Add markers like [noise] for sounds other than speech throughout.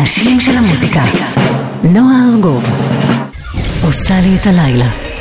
אנשים של המוזיקה. נועה ארגוב עושה לי את הלילה.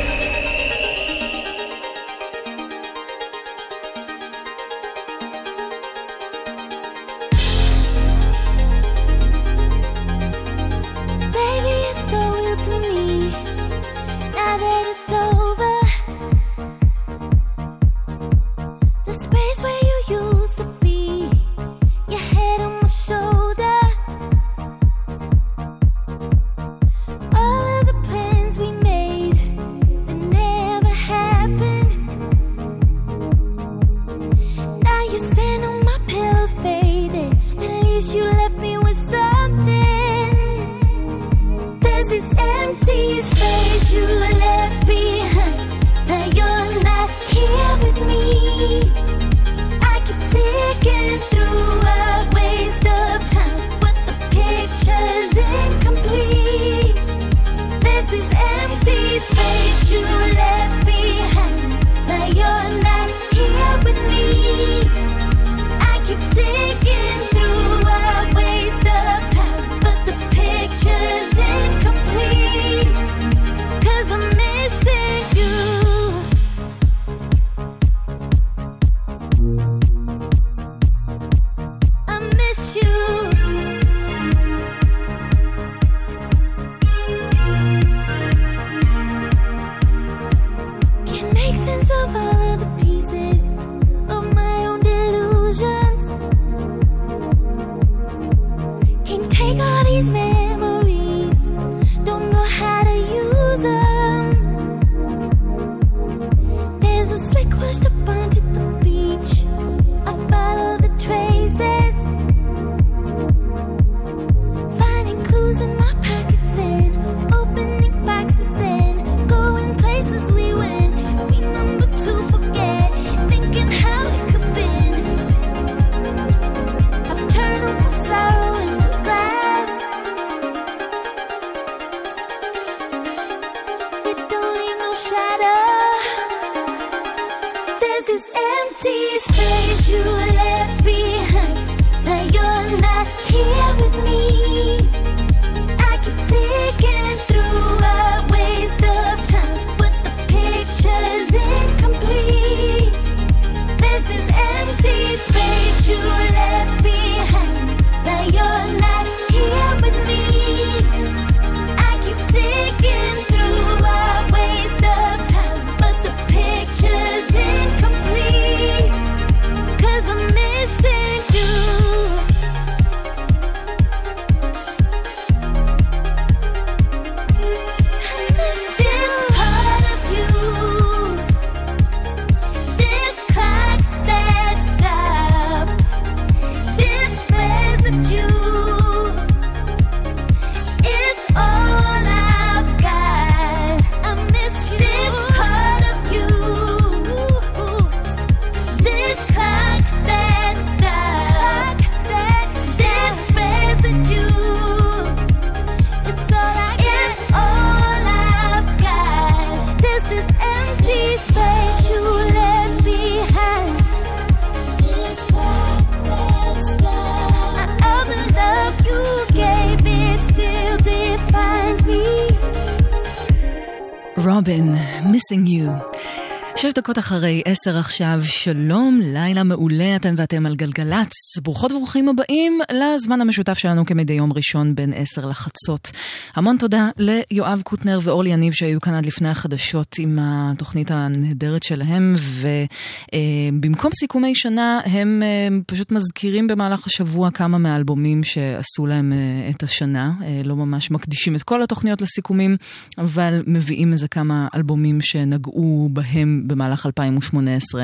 Robin, Missing You. שש דקות אחרי עשר עכשיו, שלום, לילה מעולה, אתם ואתם על גלגלצ. ברוכות וברוכים הבאים לזמן המשותף שלנו כמדי יום ראשון בין עשר לחצות. המון תודה ליואב קוטנר ואורלי יניב שהיו כאן עד לפני החדשות עם התוכנית הנהדרת שלהם, ובמקום סיכומי שנה הם אה, פשוט מזכירים במהלך השבוע כמה מהאלבומים שעשו להם אה, את השנה. אה, לא ממש מקדישים את כל התוכניות לסיכומים, אבל מביאים איזה כמה אלבומים שנגעו בהם. במהלך 2018,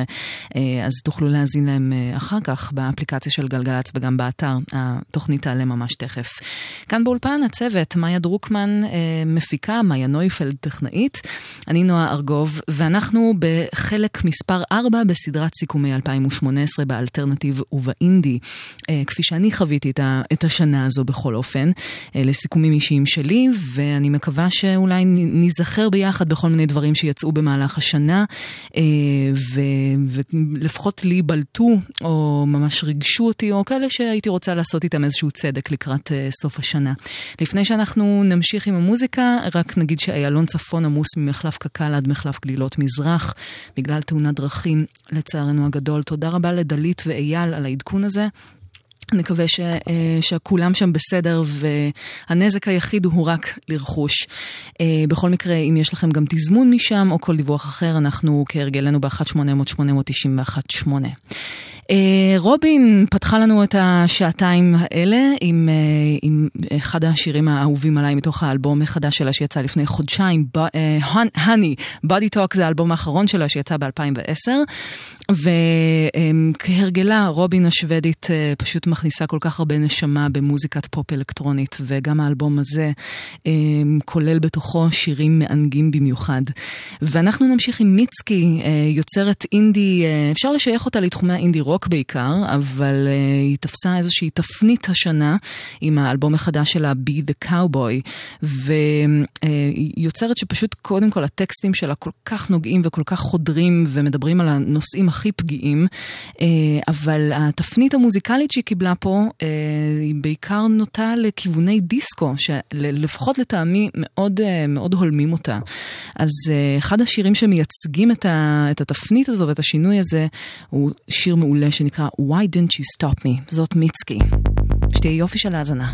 אה, אז תוכלו להאזין להם אה, אחר כך באפליקציה של גלגלצ וגם באתר. התוכנית תעלה ממש תכף. כאן באולפן הצוות, מאיה דרוקמן אה, מפיקה, מאיה נויפלד טכנאית, אני נועה ארגוב, ואנחנו בחלק מספר 4 בסדרת סיכומי 2018 באלטרנטיב ובאינדי, כפי שאני חוויתי את השנה הזו בכל אופן, לסיכומים אישיים שלי, ואני מקווה שאולי ניזכר ביחד בכל מיני דברים שיצאו במהלך השנה. ולפחות לי בלטו, או ממש ריגשו אותי, או כאלה שהייתי רוצה לעשות איתם איזשהו צדק לקראת סוף השנה. לפני שאנחנו נמשיך עם המוזיקה, רק נגיד שאיילון צפון עמוס ממחלף קק"ל עד מחלף גלילות מזרח, בגלל תאונת דרכים, לצערנו הגדול. תודה רבה לדלית ואייל על העדכון הזה. נקווה ש, אה, שכולם שם בסדר והנזק היחיד הוא רק לרכוש. אה, בכל מקרה, אם יש לכם גם תזמון משם או כל דיווח אחר, אנחנו כהרגלנו ב-1-800-891-8. אה, רובין פתחה לנו את השעתיים האלה עם, עם אחד השירים האהובים עליי מתוך האלבום החדש שלה שיצא לפני חודשיים, הני, בודי טוק זה האלבום האחרון שלה שיצא ב-2010, וכהרגלה רובין השוודית אה, פשוט מכניסה כל כך הרבה נשמה במוזיקת פופ אלקטרונית, וגם האלבום הזה כולל בתוכו שירים מענגים במיוחד. ואנחנו נמשיך עם מיצקי, יוצרת אינדי, אפשר לשייך אותה לתחומי האינדי רוק. בעיקר, אבל היא תפסה איזושהי תפנית השנה עם האלבום החדש שלה, Be the Cowboy, והיא uh, יוצרת שפשוט קודם כל הטקסטים שלה כל כך נוגעים וכל כך חודרים ומדברים על הנושאים הכי פגיעים, uh, אבל התפנית המוזיקלית שהיא קיבלה פה, uh, היא בעיקר נוטה לכיווני דיסקו, שלפחות לטעמי מאוד, uh, מאוד הולמים אותה. אז אחד השירים שמייצגים את, התפנית הזו ואת השינוי הזה, הוא שיר מעולה. שנקרא Why Didn't You Stop Me, זאת מיצקי. שתהיה יופי של האזנה.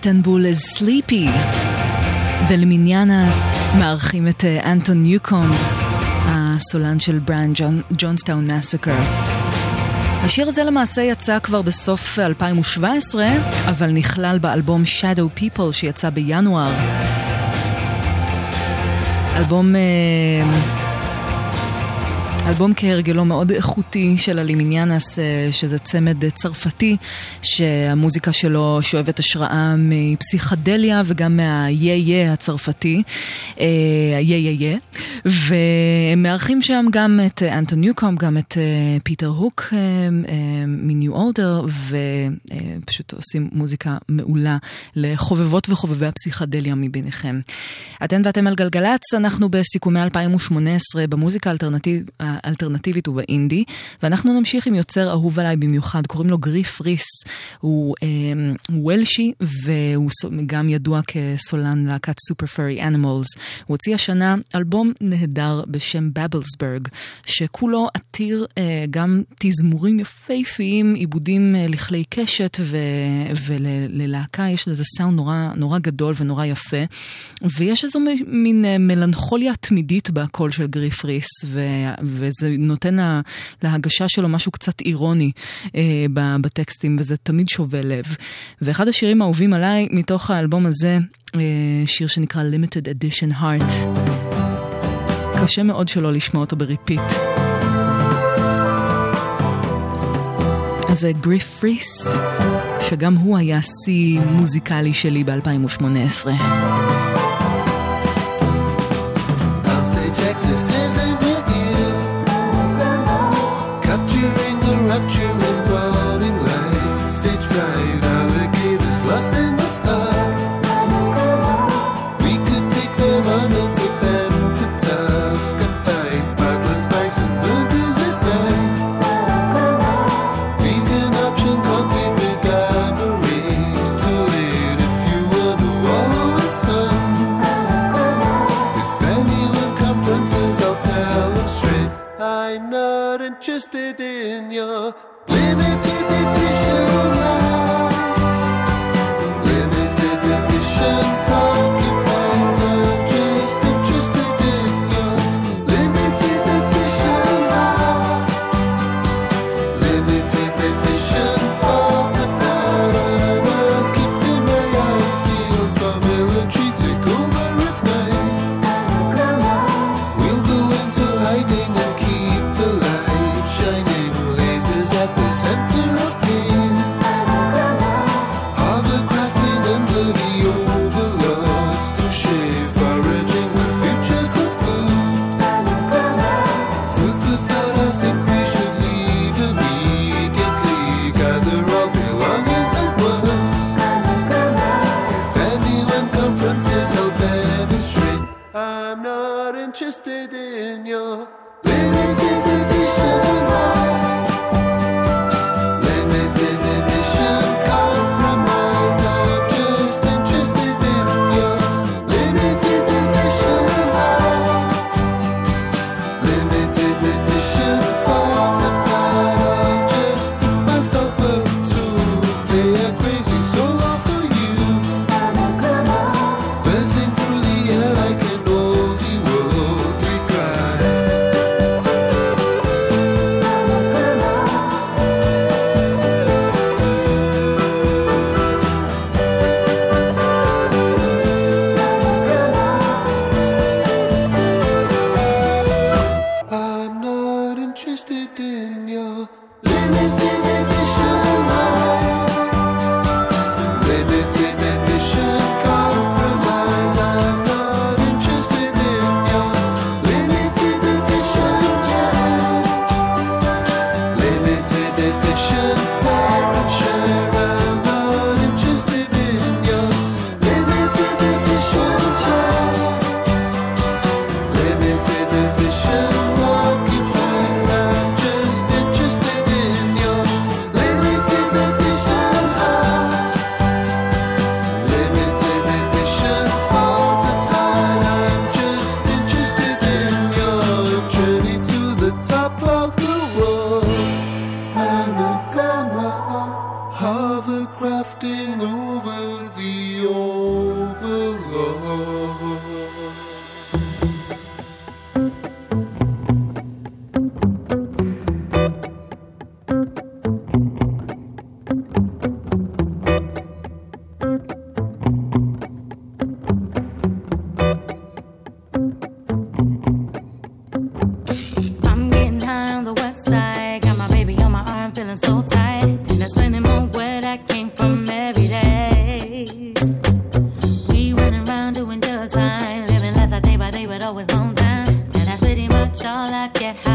איסטנבול is sleepy. בלמיניאנס מארחים את אה, אנטון ניוקום, הסולן של בריאן ג'ונסטאון מסקר. השיר הזה למעשה יצא כבר בסוף 2017, אבל נכלל באלבום Shadow People שיצא בינואר. אלבום... Uh, אלבום כהרגלו מאוד איכותי של הלימיניאנס, אה, שזה צמד צרפתי, שהמוזיקה שלו שואבת השראה מפסיכדליה וגם מהיהיה הצרפתי, אה, והם מארחים שם גם את אנטון ניוקום, גם את אה, פיטר הוק מניו אורדר, ופשוט עושים מוזיקה מעולה לחובבות וחובבי הפסיכדליה מביניכם. אתן ואתם על גלגלצ, אנחנו בסיכומי 2018 במוזיקה האלטרנטיב, האלטרנטיבית ובאינדי, ואנחנו נמשיך עם יוצר אהוב עליי במיוחד, קוראים לו גריף ריס, הוא אה, וולשי והוא גם ידוע כסולן להקת סופר פרי אנימולס. הוא הוציא השנה אלבום נהדר בשם בבלסברג, שכולו עתיר אה, גם תזמורים יפהפיים, עיבודים אה, לכלי קשת ו, וללהקה יש לזה סאונד נורא, נורא גדול ונורא יפה, ויש איזו מין אה, מלנכוליה תמידית בקול של גריף ריס, ו, וזה נותן לה, להגשה שלו משהו קצת אירוני אה, בטקסטים, וזה תמיד שובה לב. ואחד השירים האהובים עליי מתוך האלבום הזה, אה, שיר שנקרא Limited Edition Heart. קשה מאוד שלא לשמוע אותו ב-repeat. אז זה גריף ריס, שגם הוא היה שיא מוזיקלי שלי ב-2018.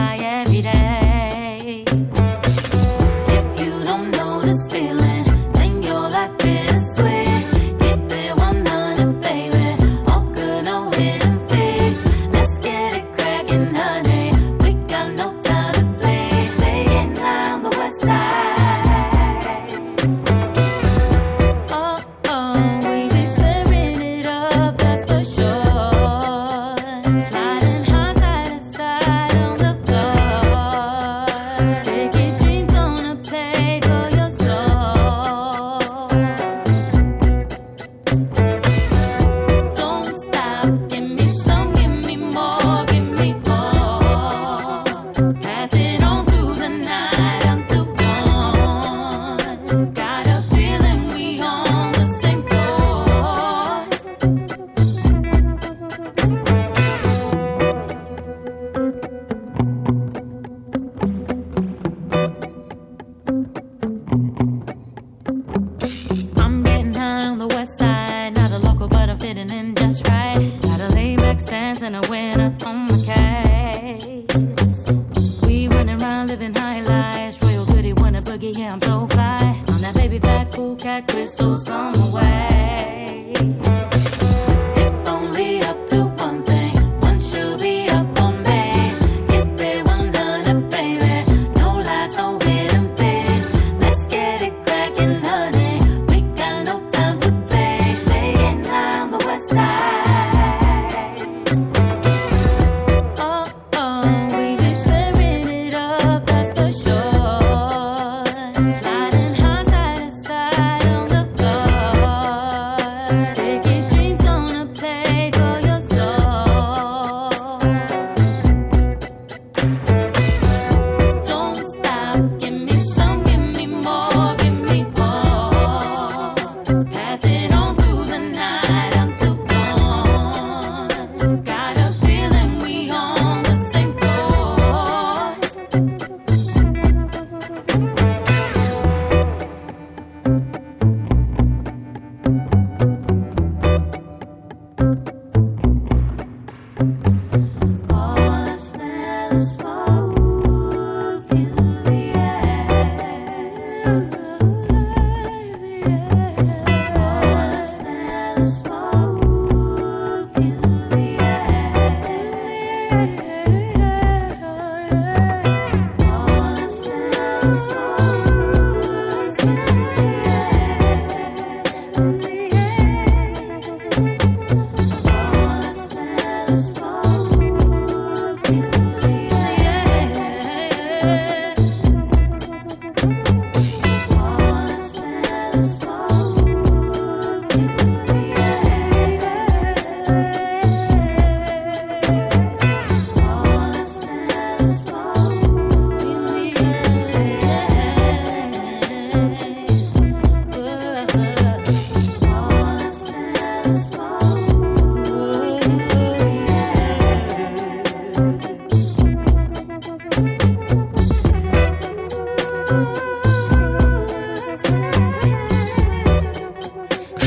나의 미래.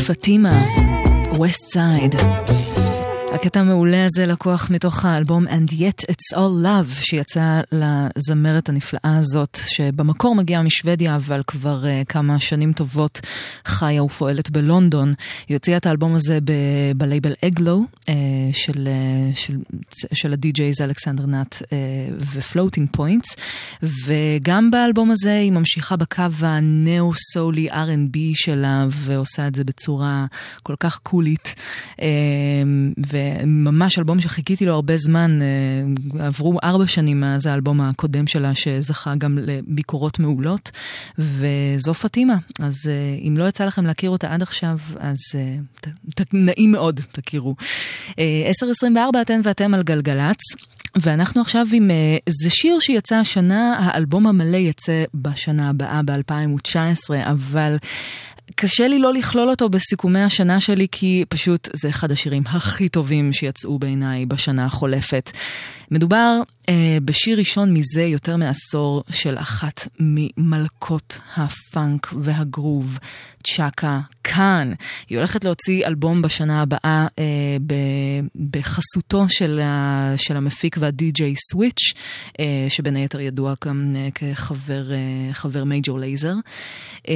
פטימה, West Side. הקטע המעולה הזה לקוח מתוך האלבום And Yet It's All Love שיצא לזמרת הנפלאה הזאת שבמקור מגיעה משוודיה אבל כבר uh, כמה שנים טובות חיה ופועלת בלונדון. היא הוציאה את האלבום הזה בלייבל אגלו uh, של, uh, של, של ה-DJs אלכסנדר נאט uh, ופלוטינג פוינטס וגם באלבום הזה היא ממשיכה בקו הנאו-סולי R&B שלה ועושה את זה בצורה כל כך קולית. Uh, וממש אלבום שחיכיתי לו הרבה זמן, אה, עברו ארבע שנים מאז האלבום הקודם שלה שזכה גם לביקורות מעולות, וזו פטימה. אז אה, אם לא יצא לכם להכיר אותה עד עכשיו, אז אה, נעים מאוד, תכירו. 10.24 אתן ואתם על גלגלצ. ואנחנו עכשיו עם, זה שיר שיצא השנה, האלבום המלא יצא בשנה הבאה, ב-2019, אבל קשה לי לא לכלול אותו בסיכומי השנה שלי, כי פשוט זה אחד השירים הכי טובים שיצאו בעיניי בשנה החולפת. מדובר בשיר ראשון מזה יותר מעשור של אחת ממלכות הפאנק והגרוב, צ'אקה כאן. היא הולכת להוציא אלבום בשנה הבאה אה, בחסותו של, של המפיק והדי-ג'יי סוויץ', אה, שבין היתר ידוע גם אה, כחבר מייג'ור לייזר. אה,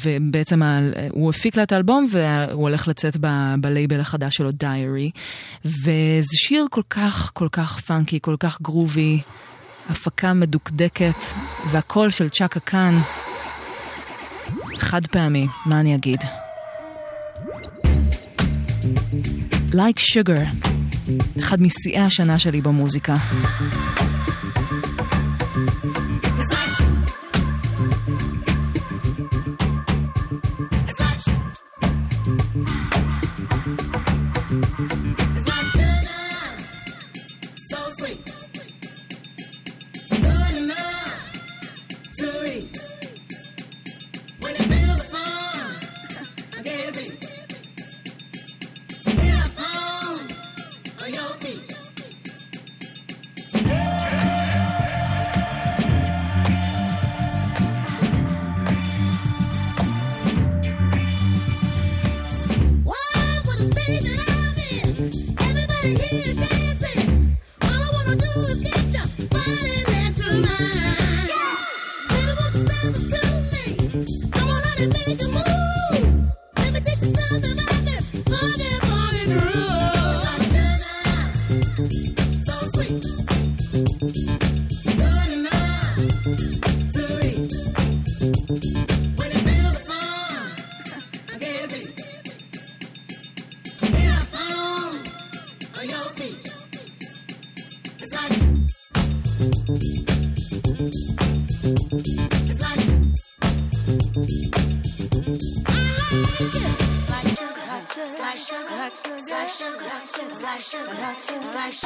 ובעצם הוא הפיק לה את האלבום והוא הולך לצאת ב, בלייבל החדש שלו, דיירי. וזה שיר כל כך כל כך פאנקי, כל כך גרובי. הפקה מדוקדקת, והקול של צ'אקה כאן חד פעמי, מה אני אגיד? Like Sugar, אחד משיאי השנה שלי במוזיקה.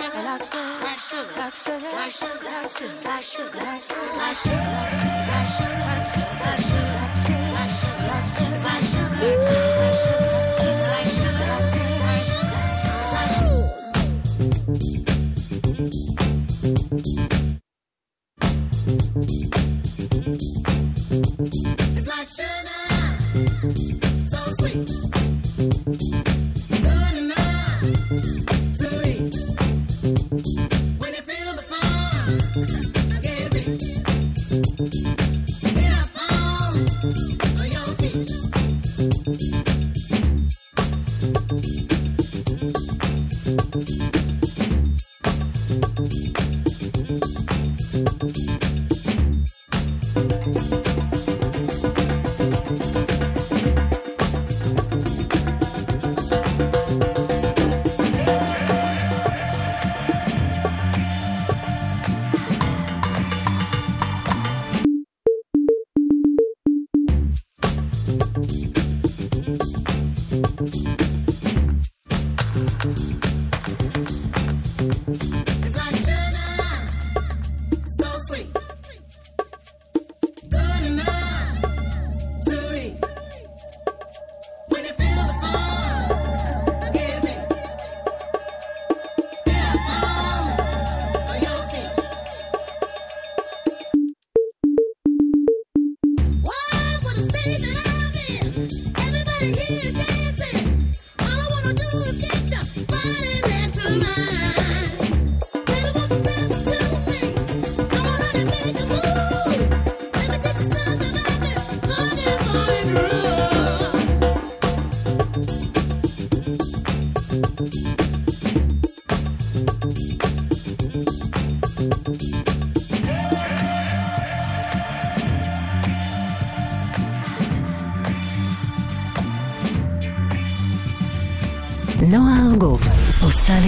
sugar, like sugar, like sugar, like sugar, like sugar, like sugar, like sugar, like sugar, like sugar, like sugar.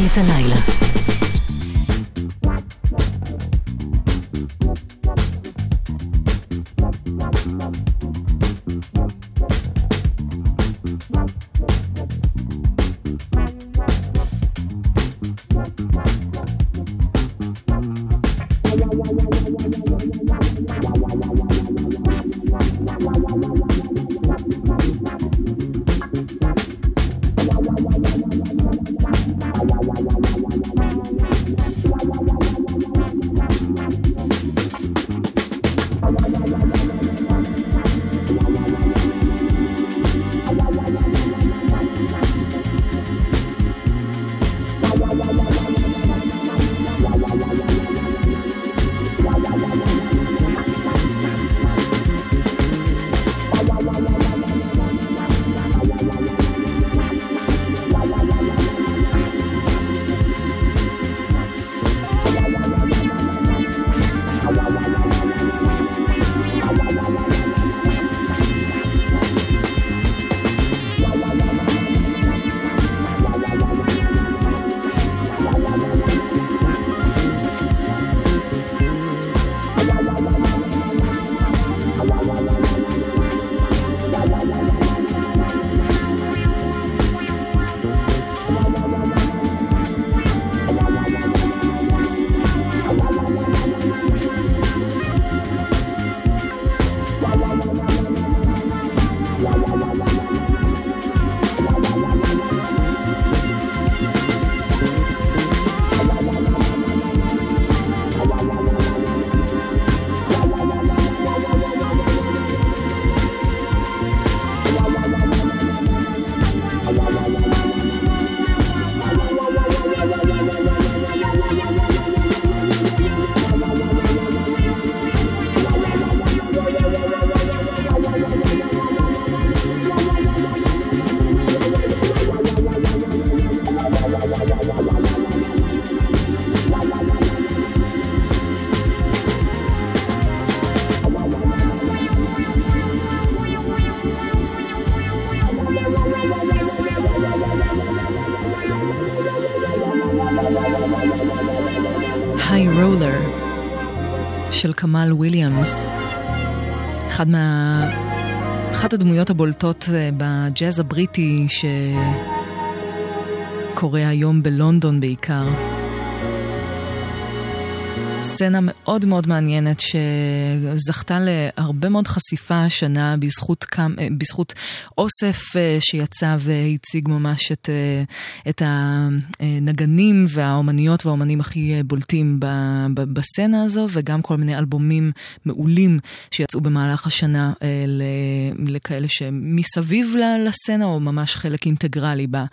את הלילה. של כמאל וויליאמס. אחד מה... אחת הדמויות הבולטות אה, בג'אז הבריטי שקורה היום בלונדון בעיקר. סצנה מאוד מאוד מעניינת שזכתה להרבה מאוד חשיפה השנה בזכות, קם, אה, בזכות אוסף אה, שיצא והציג ממש את, אה, את הנגנים והאומניות והאומנים הכי בולטים בסצנה הזו וגם כל מיני אלבומים מעולים שיצאו במהלך השנה לכאלה שמסביב לסצנה או ממש חלק אינטגרלי בה.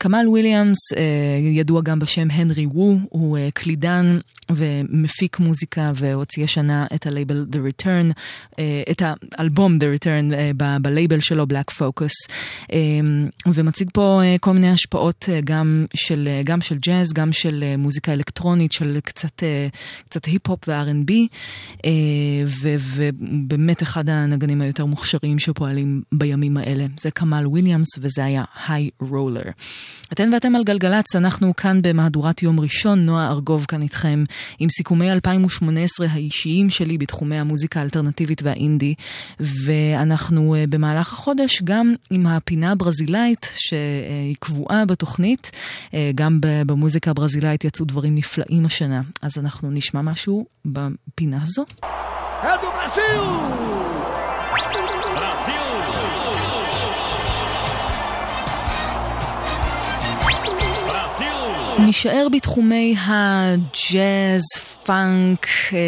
כמאל וויליאמס ידוע גם בשם הנרי וו, הוא קלידן ומפיק מוזיקה והוציא השנה את הלייבל The Return, אה, את האלבום The Return אה, בלייבל שלו Black Focus, אה, ומציג פה כל מיני השפעות גם של, גם של ג'אז, גם של מוזיקה אלקטרונית, של קצת, קצת היפ-הופ ו-R&B, ובאמת אחד הנגנים היותר מוכשרים שפועלים בימים האלה. זה כמאל וויליאמס וזה היה היי רולר. אתן ואתם על גלגלצ, אנחנו כאן במהדורת יום ראשון, נועה ארגוב כאן איתכם עם סיכומי 2018 האישיים שלי בתחומי המוזיקה האלטרנטיבית והאינדי, ואנחנו אה, במהלך החודש גם עם הפינה הברזילאית שהיא קבועה בתוכנית, אה, גם במוזיקה הברזילאית יצאו דברים נפלאים השנה, אז אנחנו נשמע משהו בפינה הזו. אדו נישאר בתחומי הג'אז, פאנק אה,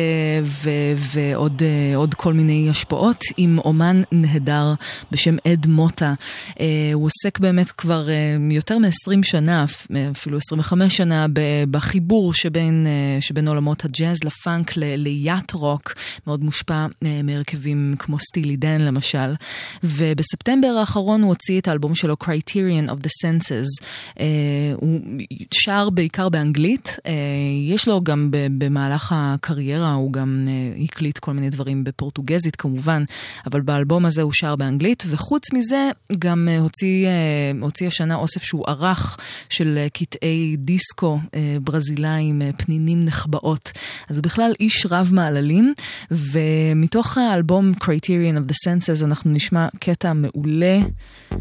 ועוד אה, כל מיני השפעות עם אומן נהדר בשם אד מוטה. אה, הוא עוסק באמת כבר יותר מ-20 שנה, אפילו 25 שנה, בחיבור שבין, שבין עולמות הג'אז לפאנק ליאט רוק, מאוד מושפע מהרכבים כמו סטילי דן למשל. ובספטמבר האחרון הוא הוציא את האלבום שלו Criterion of the Senses. הוא שר בעיקר באנגלית, יש לו גם במהלך... במהלך הקריירה הוא גם uh, הקליט כל מיני דברים בפורטוגזית כמובן, אבל באלבום הזה הוא שר באנגלית, וחוץ מזה גם uh, הוציא, uh, הוציא השנה אוסף שהוא ערך של קטעי דיסקו ברזילאים, פנינים נחבאות. אז הוא בכלל איש רב מעללים, ומתוך האלבום Criterion of the Senses אנחנו נשמע קטע מעולה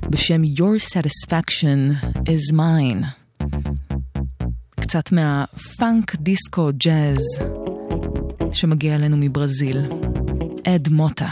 בשם Your Satisfaction is Mine. קצת מהפאנק דיסקו ג'אז שמגיע אלינו מברזיל. אד מוטה.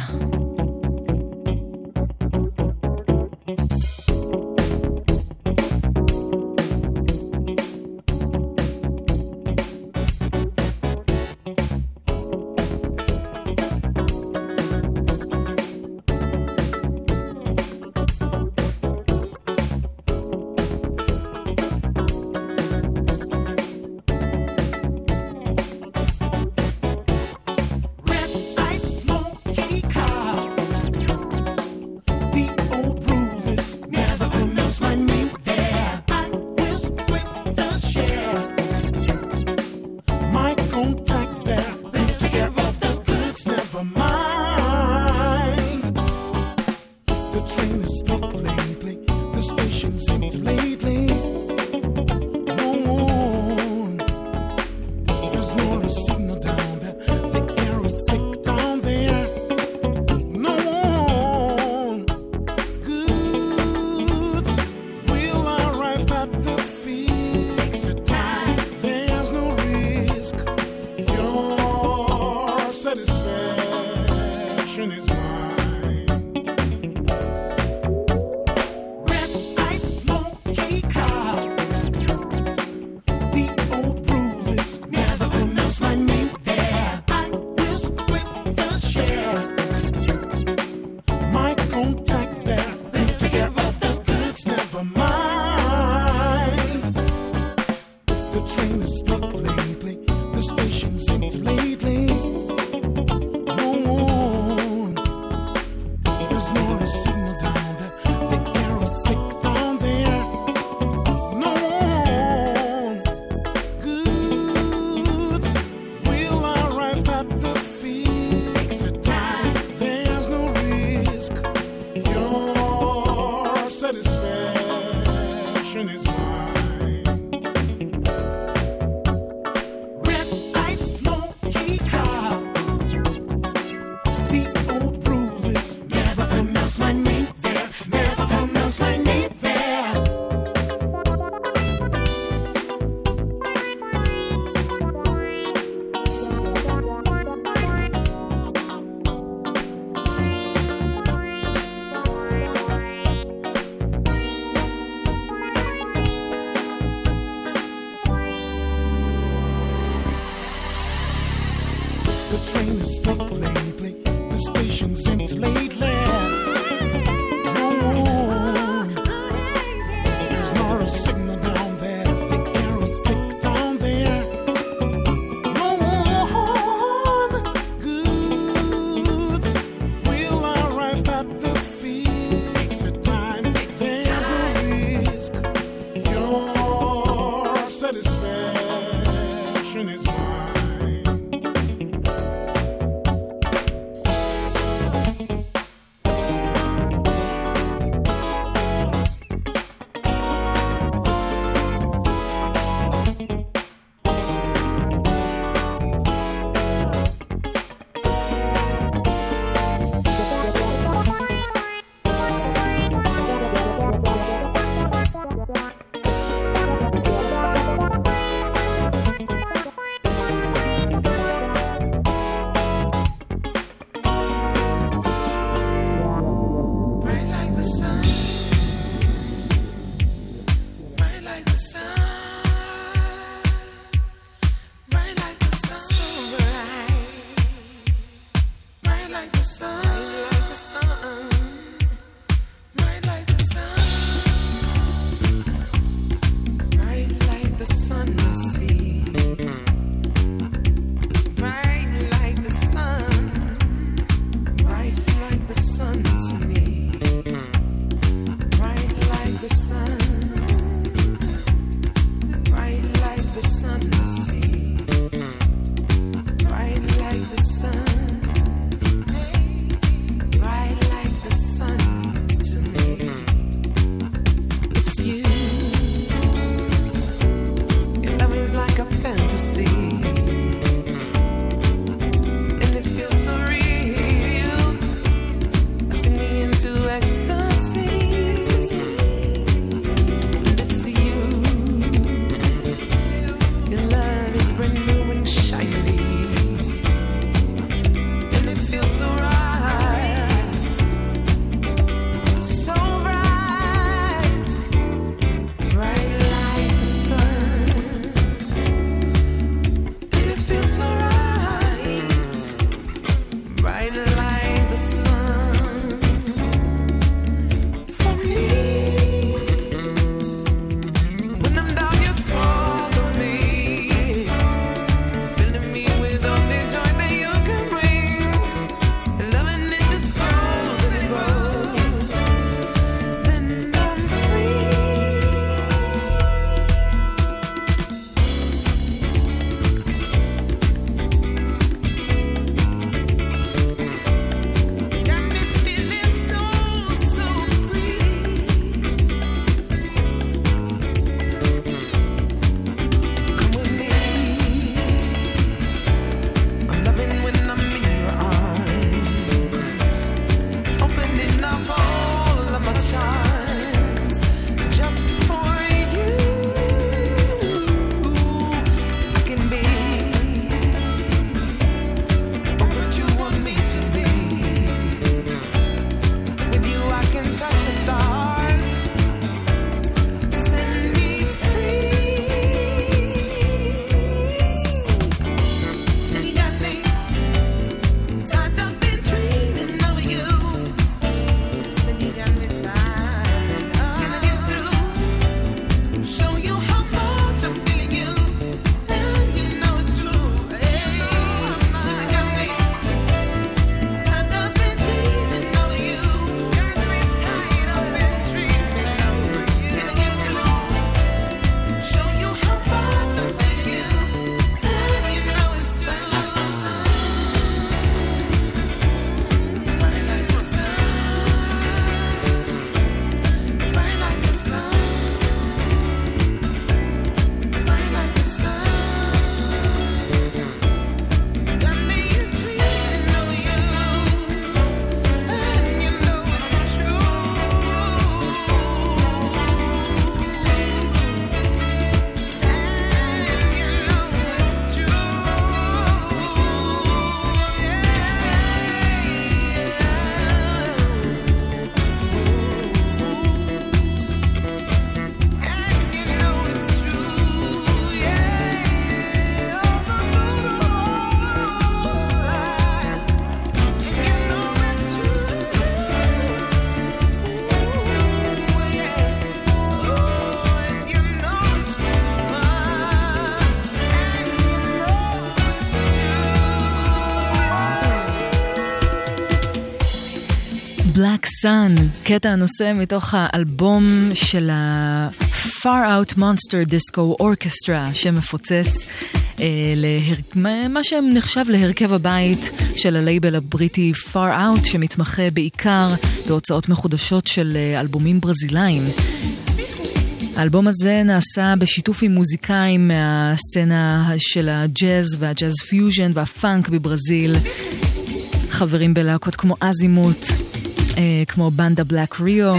Sun, קטע הנושא מתוך האלבום של ה-Far Out Monster Disco Orchestra שמפוצץ אה, להר... מה שנחשב להרכב הבית של הלייבל הבריטי Far Out שמתמחה בעיקר בהוצאות מחודשות של אה, אלבומים ברזילאיים. האלבום הזה נעשה בשיתוף עם מוזיקאים מהסצנה של הג'אז והג'אז פיוז'ן והפאנק בברזיל. חברים בלהקות כמו Azymuth, כמו Banda Black Rio,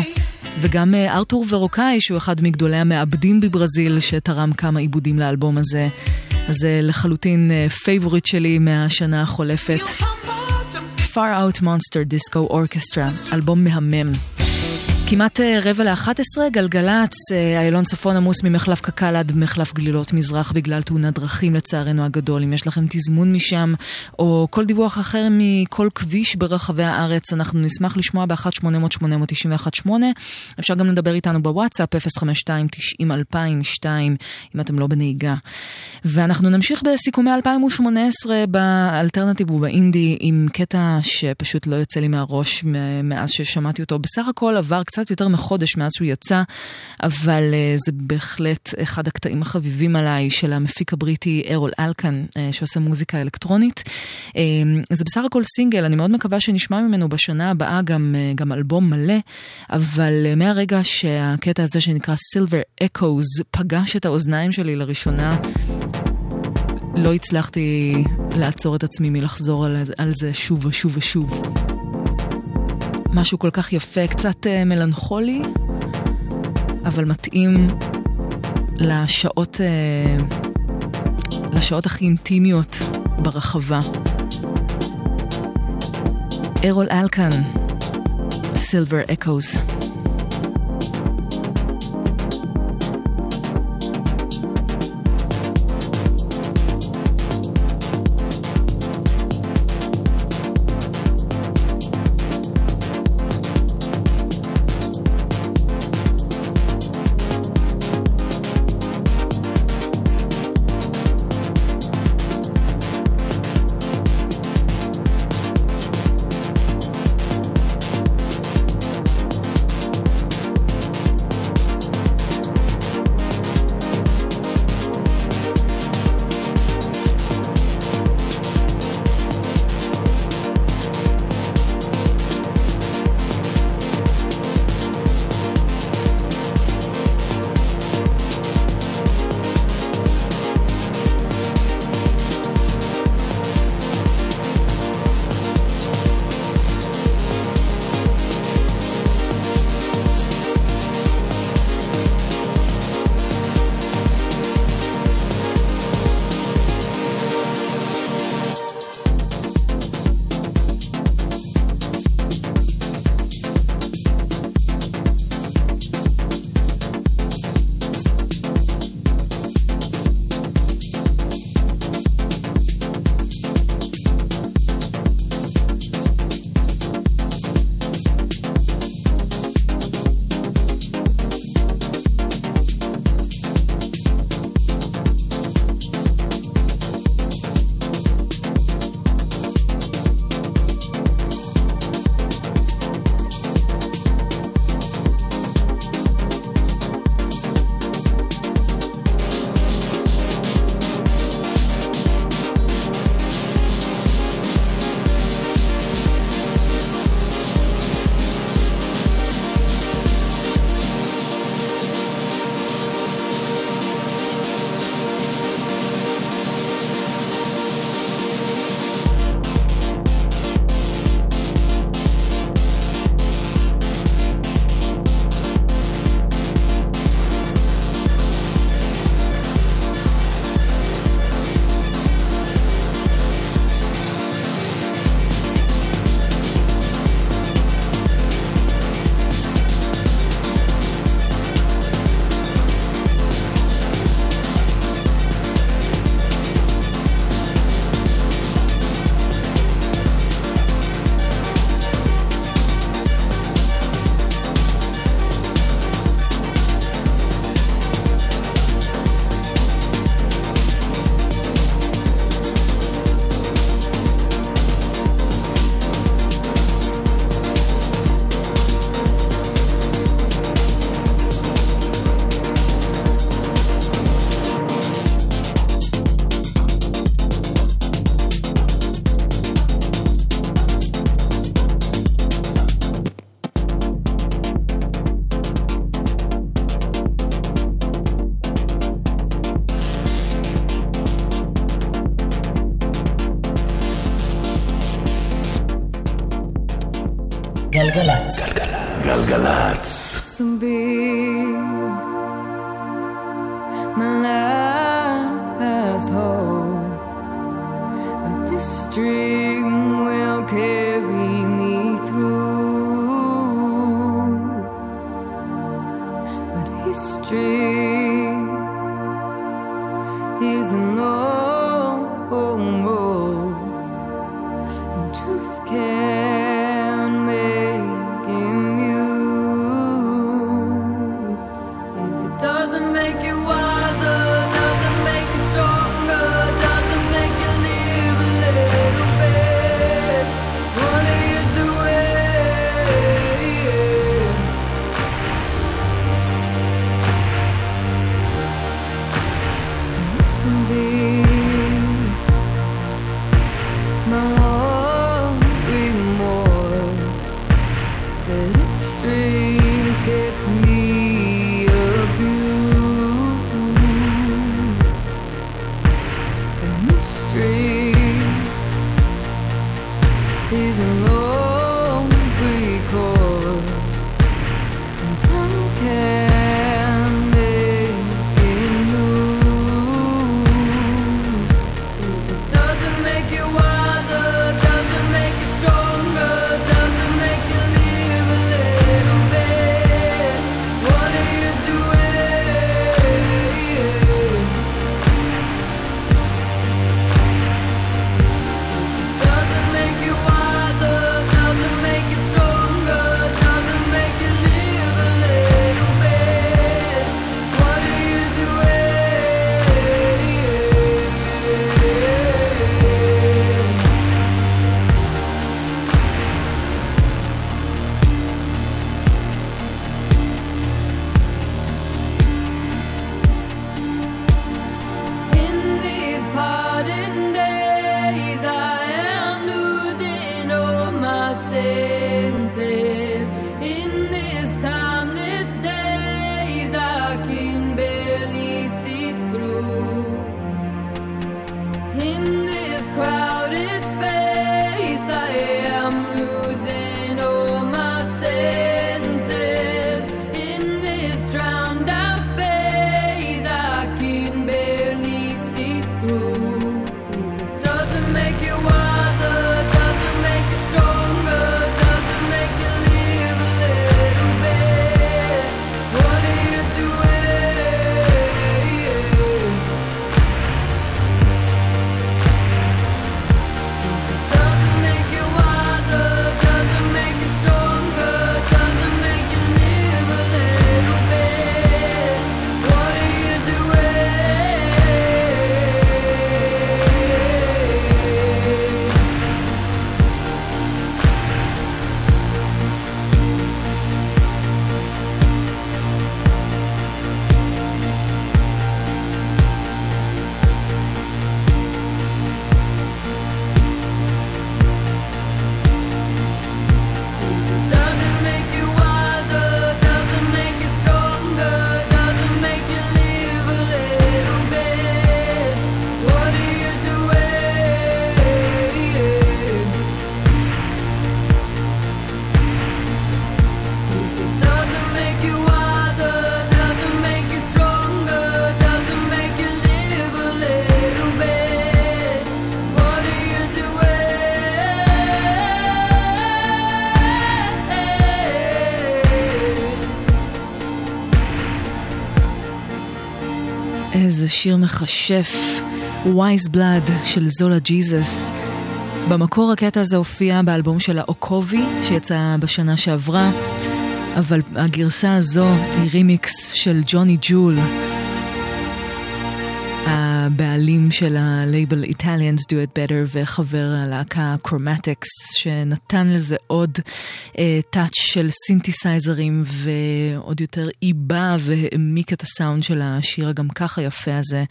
וגם אה, ארתור ורוקאי, שהוא אחד מגדולי המעבדים בברזיל, שתרם כמה עיבודים לאלבום הזה. אז זה לחלוטין favorite אה, שלי מהשנה החולפת. Far Out Monster Disco Orchestra, אלבום מהמם. כמעט אה, רבע לאחת עשרה, גלגלצ, אה, איילון צפון עמוס ממחלף קק"ל עד מחלף גלילות מזרח בגלל תאונת דרכים לצערנו הגדול. אם יש לכם תזמון משם, או כל דיווח אחר מכל כביש ברחבי הארץ, אנחנו נשמח לשמוע ב-1-800-891-8. אפשר גם לדבר איתנו בוואטסאפ, 052-90-2002, אם אתם לא בנהיגה. ואנחנו נמשיך בסיכומי 2018 באלטרנטיב ובאינדי, עם קטע שפשוט לא יוצא לי מהראש מאז ששמעתי אותו. בסך הכל עבר קצת... קצת יותר מחודש מאז שהוא יצא, אבל uh, זה בהחלט אחד הקטעים החביבים עליי של המפיק הבריטי ארול אלקן, uh, שעושה מוזיקה אלקטרונית. Uh, זה בסך הכל סינגל, אני מאוד מקווה שנשמע ממנו בשנה הבאה גם, גם אלבום מלא, אבל מהרגע שהקטע הזה שנקרא Silver Echoes פגש את האוזניים שלי לראשונה, לא הצלחתי לעצור את עצמי מלחזור על, על זה שוב ושוב ושוב. משהו כל כך יפה, קצת uh, מלנכולי, אבל מתאים לשעות, uh, לשעות הכי אינטימיות ברחבה. ארול אלקן, Galgalats. Galgalats. השיר Wiseblood של Zola Jesus. במקור הקטע הזה הופיע באלבום שלה Okovi שיצא בשנה שעברה, אבל הגרסה הזו היא רימיקס של ג'וני ג'ול. הבעלים של ה label Italians Do It Better וחבר הלהקה Chromatics שנתן לזה עוד אה, touch אה, של סינתסייזרים ועוד יותר עיבה והעמיק את הסאונד של השיר הגם ככה יפה הזה.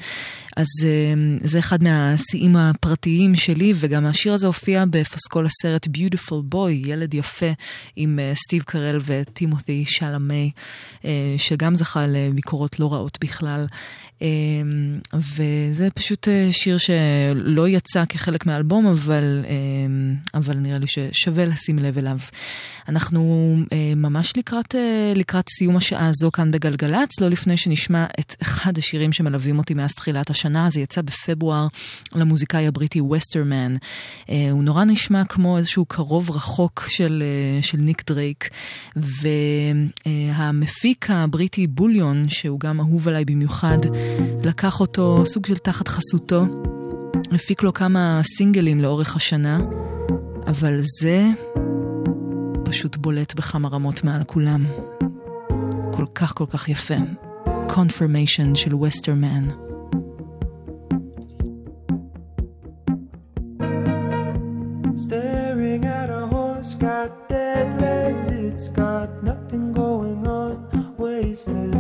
אז uh, זה אחד מהשיאים הפרטיים שלי, וגם השיר הזה הופיע בפסקול הסרט Beautiful Boy, ילד יפה, עם אה, סטיב uh, קרל וטימות'י שלמי, uh, שגם זכה לביקורות לא רעות בכלל. Uh, אמ, וזה פשוט אה, שיר שלא יצא כחלק מהאלבום, אבל, אמ, אבל נראה לי ששווה לשים לב אליו. אנחנו אה, ממש לקראת, אה, לקראת סיום השעה הזו כאן בגלגלצ, לא לפני שנשמע את אחד השירים שמלווים אותי מאז תחילת השנה, זה יצא בפברואר למוזיקאי הבריטי וסטרמן. אה, הוא נורא נשמע כמו איזשהו קרוב רחוק של, אה, של ניק דרייק, והמפיק הבריטי בוליון, שהוא גם אהוב עליי במיוחד, לקח אותו סוג של תחת חסותו. הפיק לו כמה סינגלים לאורך השנה, אבל זה פשוט בולט בכמה רמות מעל כולם. כל כך כל כך יפה. Confirmation של וסטרמן. Staring at a horse, got dead legs, it's got nothing going on, wasted.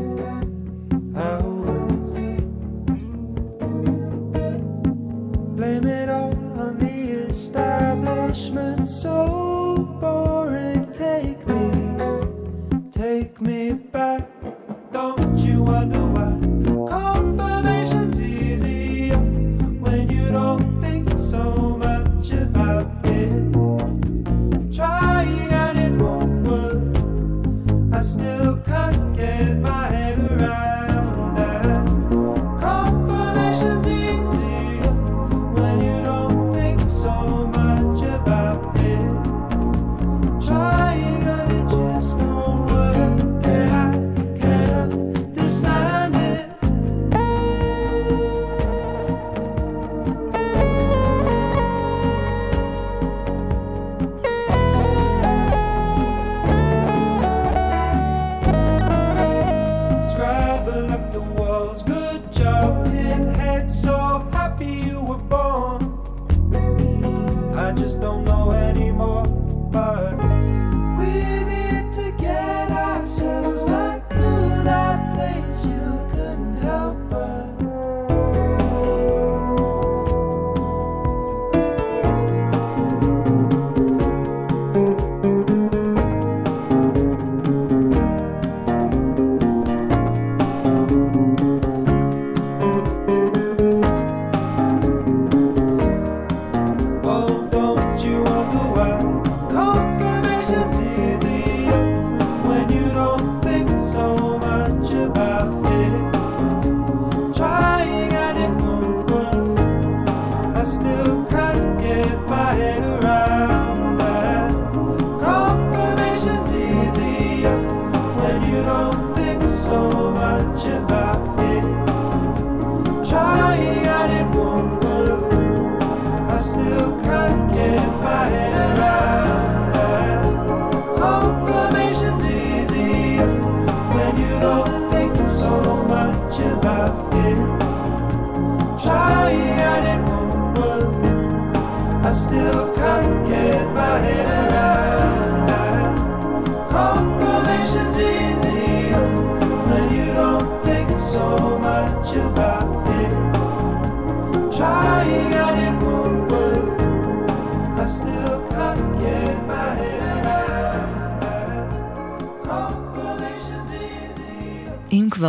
Blame it on the establishment, so Don't you wonder why? Confirmation's when you don't think so much about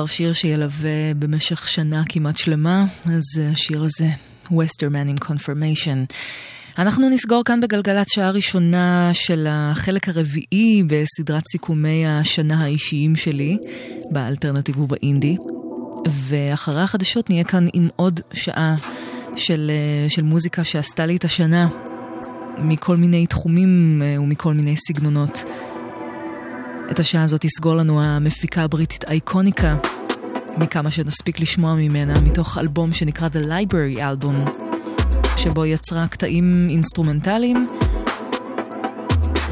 שיר שילווה במשך שנה כמעט שלמה, אז השיר הזה, Westerman עם Confirmation. אנחנו נסגור כאן בגלגלצ שעה ראשונה של החלק הרביעי בסדרת סיכומי השנה האישיים שלי, באלטרנטיב ובאינדי. ואחרי החדשות נהיה כאן עם עוד שעה של, של מוזיקה שעשתה לי את השנה, מכל מיני תחומים אה, ומכל מיני סגנונות. את השעה הזאת תסגור לנו המפיקה הבריטית Ikonika, כמה שנספיק לשמוע ממנה, מתוך אלבום שנקרא The Library Album, שבו יצרה קטעים אינסטרומנטליים,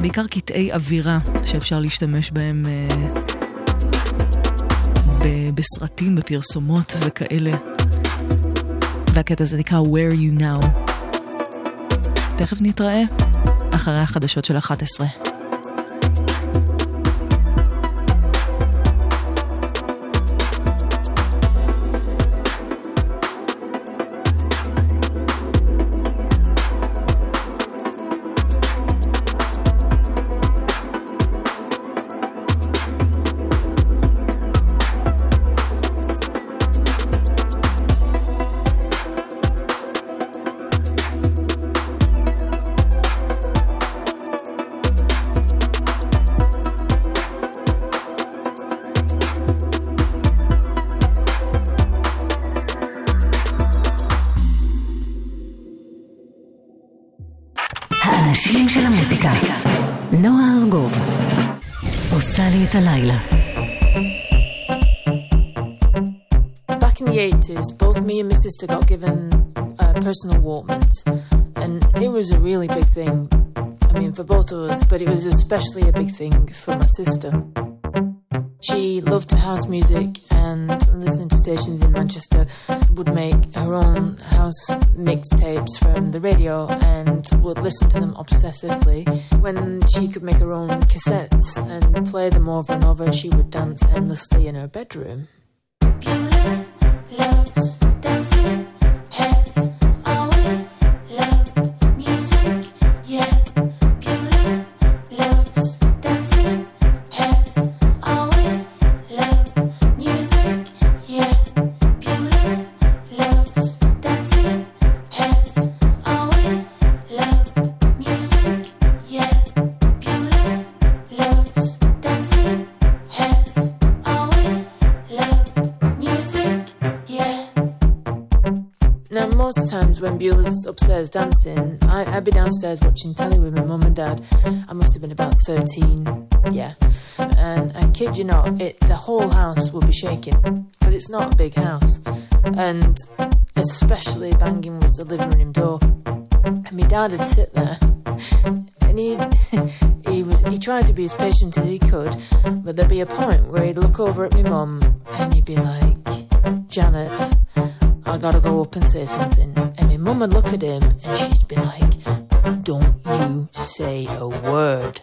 בעיקר קטעי אווירה שאפשר להשתמש בהם אה, ב- בסרטים, בפרסומות וכאלה. והקטע הזה נקרא Where You Now. תכף נתראה אחרי החדשות של 11. And it was a really big thing. I mean, for both of us, but it was especially a big thing for my sister. She loved house music and listening to stations in Manchester would make her own house mixtapes from the radio and would listen to them obsessively. When she could make her own cassettes and play them over and over, she would dance endlessly in her bedroom. loves dancing, Upstairs dancing, I, I'd be downstairs watching telly with my mum and dad. I must have been about 13, yeah. And I kid you not, it the whole house would be shaking. But it's not a big house. And especially banging was the living room door. And my dad would sit there. And [laughs] he he was he tried to be as patient as he could, but there'd be a point where he'd look over at my mum and he'd be like, Janet, I gotta go up and say something. And my mum would look at him and she'd be like, Don't you say a word.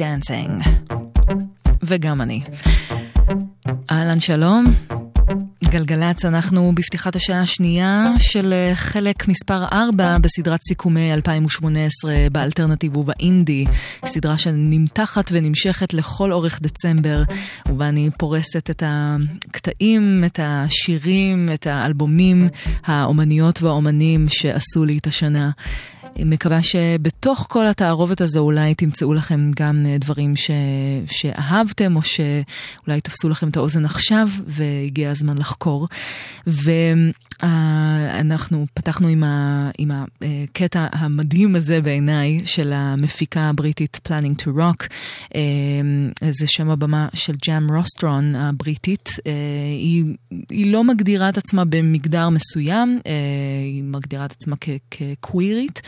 Dancing. וגם אני. אהלן שלום. גלגלצ, אנחנו בפתיחת השעה השנייה של אה, חלק מספר 4 בסדרת סיכומי 2018 באלטרנטיב ובאינדי, סדרה שנמתחת ונמשכת לכל אורך דצמבר, ובה אני פורסת את הקטעים, את השירים, את האלבומים, האומניות והאומנים שעשו לי את השנה. מקווה שבתוך כל התערובת הזו אולי תמצאו לכם גם אה, דברים ש... שאהבתם או שאולי תפסו לכם את האוזן עכשיו והגיע הזמן לחקור. ואנחנו פתחנו עם, ה... עם הקטע המדהים הזה בעיניי של המפיקה הבריטית Planning to Rock. אה, זה שם הבמה של ג'אם רוסטרון הבריטית. אה, היא, היא לא מגדירה את עצמה במגדר מסוים, היא מגדירה את עצמה. כקווירית.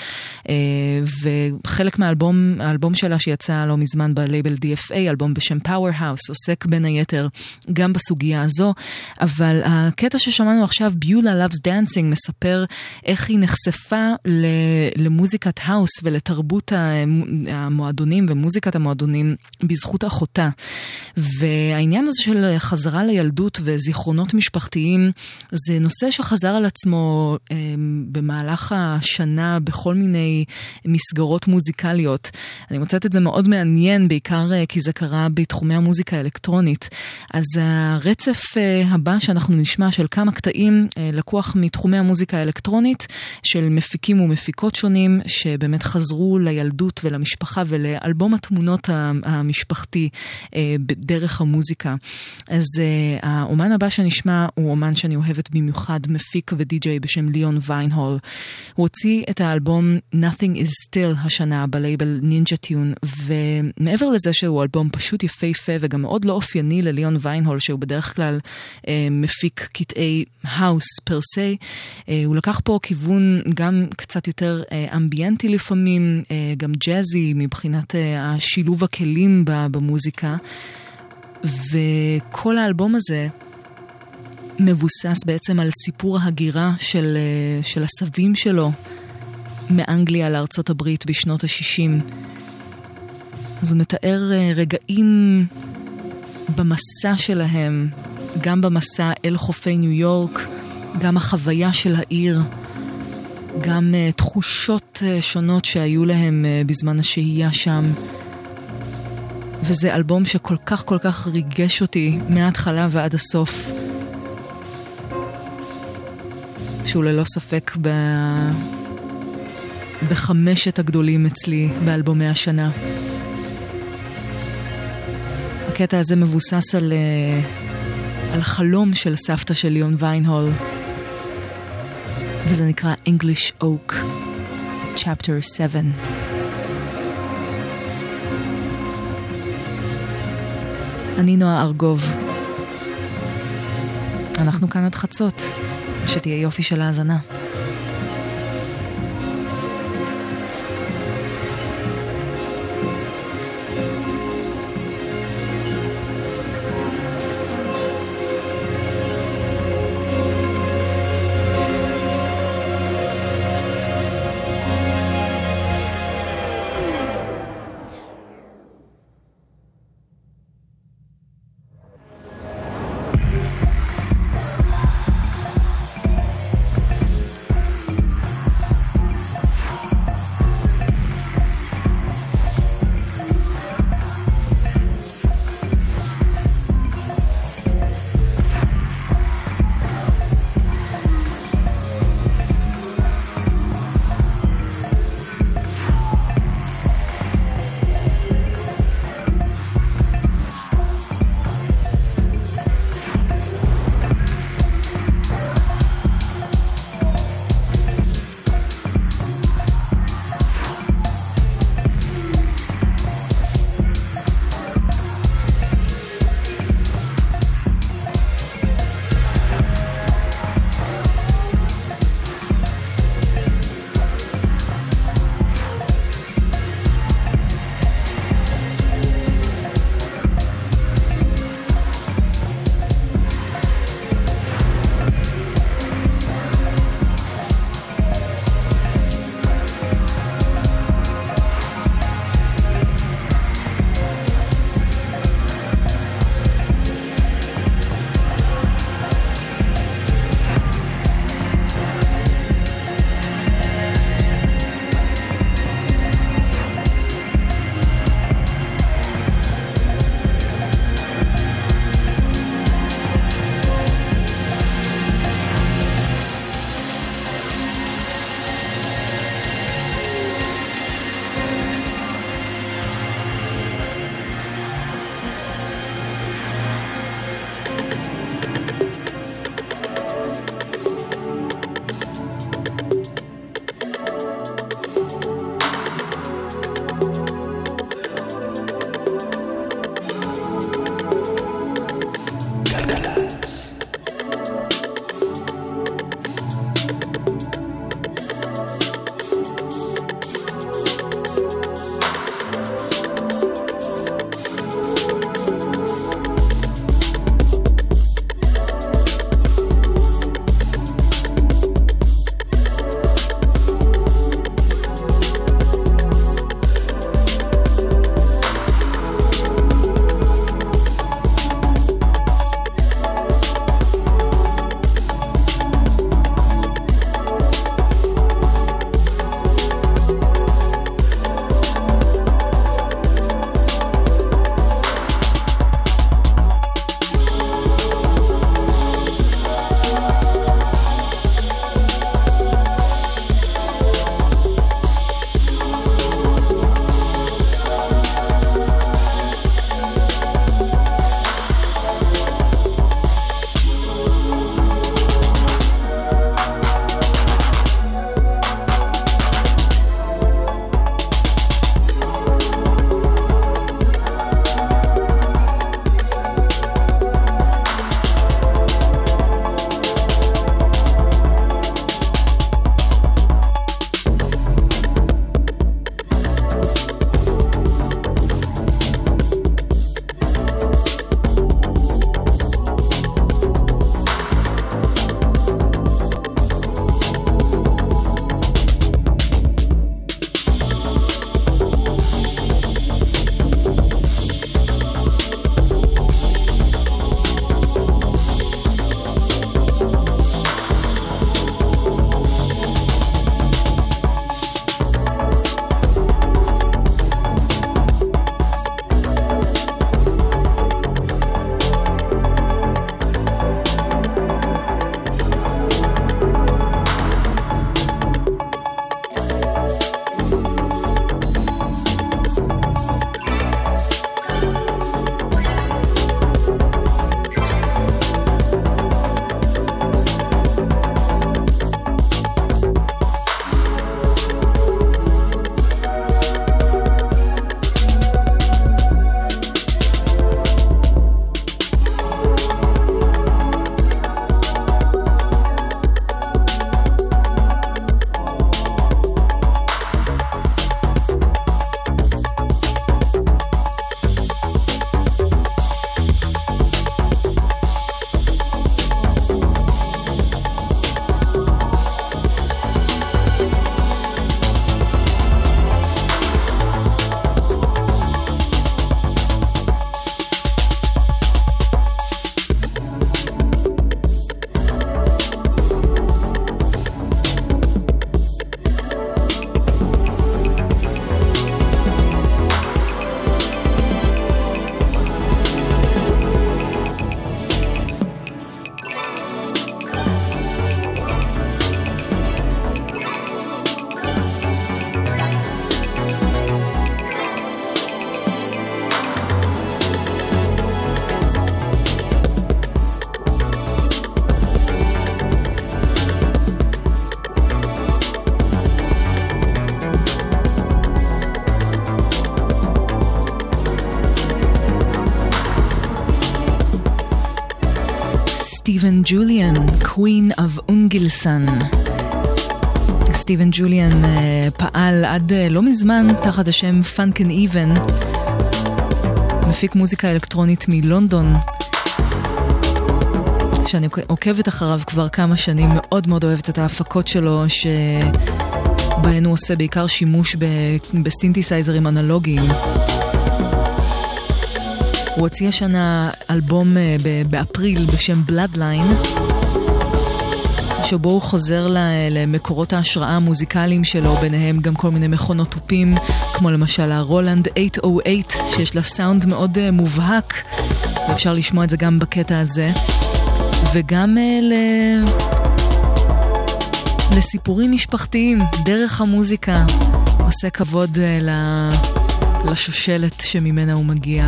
וחלק מהאלבום האלבום שלה שיצא לא מזמן בלייבל DFA, אלבום בשם Powerhouse, עוסק בין היתר גם בסוגיה הזו, אבל הקטע ששמענו עכשיו, Beulah Loves Dancing מספר איך היא נחשפה למוזיקת האוס ולתרבות המ- המועדונים ומוזיקת המועדונים בזכות אחותה. והעניין הזה של חזרה לילדות וזיכרונות משפחתיים זה נושא שחזר על עצמו אה, במהלך השנה בכל מיני מסגרות מוזיקליות. אני מוצאת את זה מאוד מעניין, בעיקר אה, כי זה קרה בתחומי המוזיקה האלקטרונית. אז הרצף אה, הבא שאנחנו נשמע של כמה קטעים אה, לקוח מתחומי המוזיקה האלקטרונית של מפיקים ומפיקות שונים שבאמת חזרו לילדות ולמשפחה ולאלבום התמונות המשפחתי אה, בדרך המוזיקה. אז אה, האומן הבא שנשמע הוא אומן שאני אוהבת במיוחד, מפיק ודי-ג'יי בשם Leon Vynehall. הוא הוציא את האלבום Nothing is Still השנה ב label Ninja Tune, ומעבר לזה שהוא אלבום פשוט יפהפה וגם מאוד לא אופייני ל Leon Vynehall, שהוא בדרך כלל אה, מפיק קטעי האוס per se, אה, הוא לקח פה כיוון גם קצת יותר אה, אמביאנטי לפעמים, אה, גם ג'אזי מבחינת השילוב הכלים במוזיקה. וכל האלבום הזה מבוסס בעצם על סיפור ההגירה של, של הסבים שלו מאנגליה לארצות הברית בשנות ה-60. אז הוא מתאר רגעים במסע שלהם, גם במסע אל חופי ניו יורק, גם החוויה של העיר, גם uh, תחושות uh, שונות שהיו להם uh, בזמן השהייה שם. וזה אלבום שכל כך כל כך ריגש אותי מההתחלה ועד הסוף. שהוא ללא ספק ב... בחמשת הגדולים אצלי באלבומי השנה. הקטע הזה מבוסס על, על חלום של סבתא של ליאון ויינהול, וזה נקרא English Oak, Chapter 7. אני נועה ארגוב. אנחנו כאן עד חצות, שתהיה יופי של האזנה. Of אונגלסן. סטיבן ג'וליאן אה, פעל עד אה, לא מזמן תחת השם פאנקן איבן, מפיק מוזיקה אלקטרונית מלונדון, שאני עוק- עוקבת אחריו כבר כמה שנים, מאוד מאוד אוהבת את ההפקות שלו, שבהן הוא עושה בעיקר שימוש בסינתסייזרים אנלוגיים. הוא הוציא השנה אלבום אה, באפריל בשם Bloodline, שבו הוא חוזר למקורות ההשראה המוזיקליים שלו, ביניהם גם כל מיני מכונות תופים, כמו למשל הרולנד 808, שיש לה סאונד מאוד אה, מובהק, ואפשר לשמוע את זה גם בקטע הזה, וגם אה, ל... לסיפורים משפחתיים, דרך המוזיקה, עושה כבוד אה, ל... לשושלת שממנה הוא מגיע.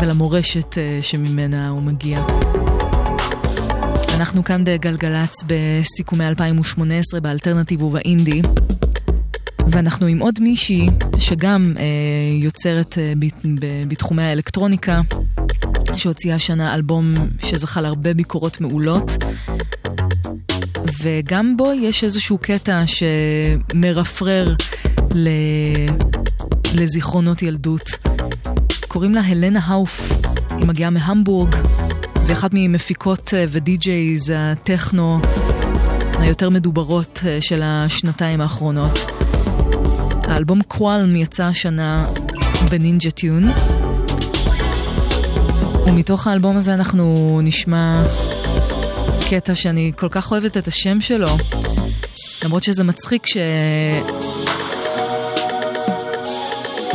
ולמורשת שממנה הוא מגיע. אנחנו כאן בגלגלצ בסיכומי 2018 באלטרנטיב ובאינדי, ואנחנו עם עוד מישהי שגם אה, יוצרת אה, ב, ב, בתחומי האלקטרוניקה, שהוציאה השנה אלבום שזכה להרבה ביקורות מעולות, וגם בו יש איזשהו קטע שמרפרר ל... לזיכרונות ילדות. קוראים לה הלנה האוף, היא מגיעה מהמבורג, ואחת ממפיקות אה, ודי-ג'ייז הטכנו היותר מדוברות אה, של השנתיים האחרונות. האלבום קוואלם יצא השנה בנינג'ה טיון, ומתוך האלבום הזה אנחנו נשמע קטע שאני כל כך אוהבת את השם שלו, למרות שזה מצחיק ש...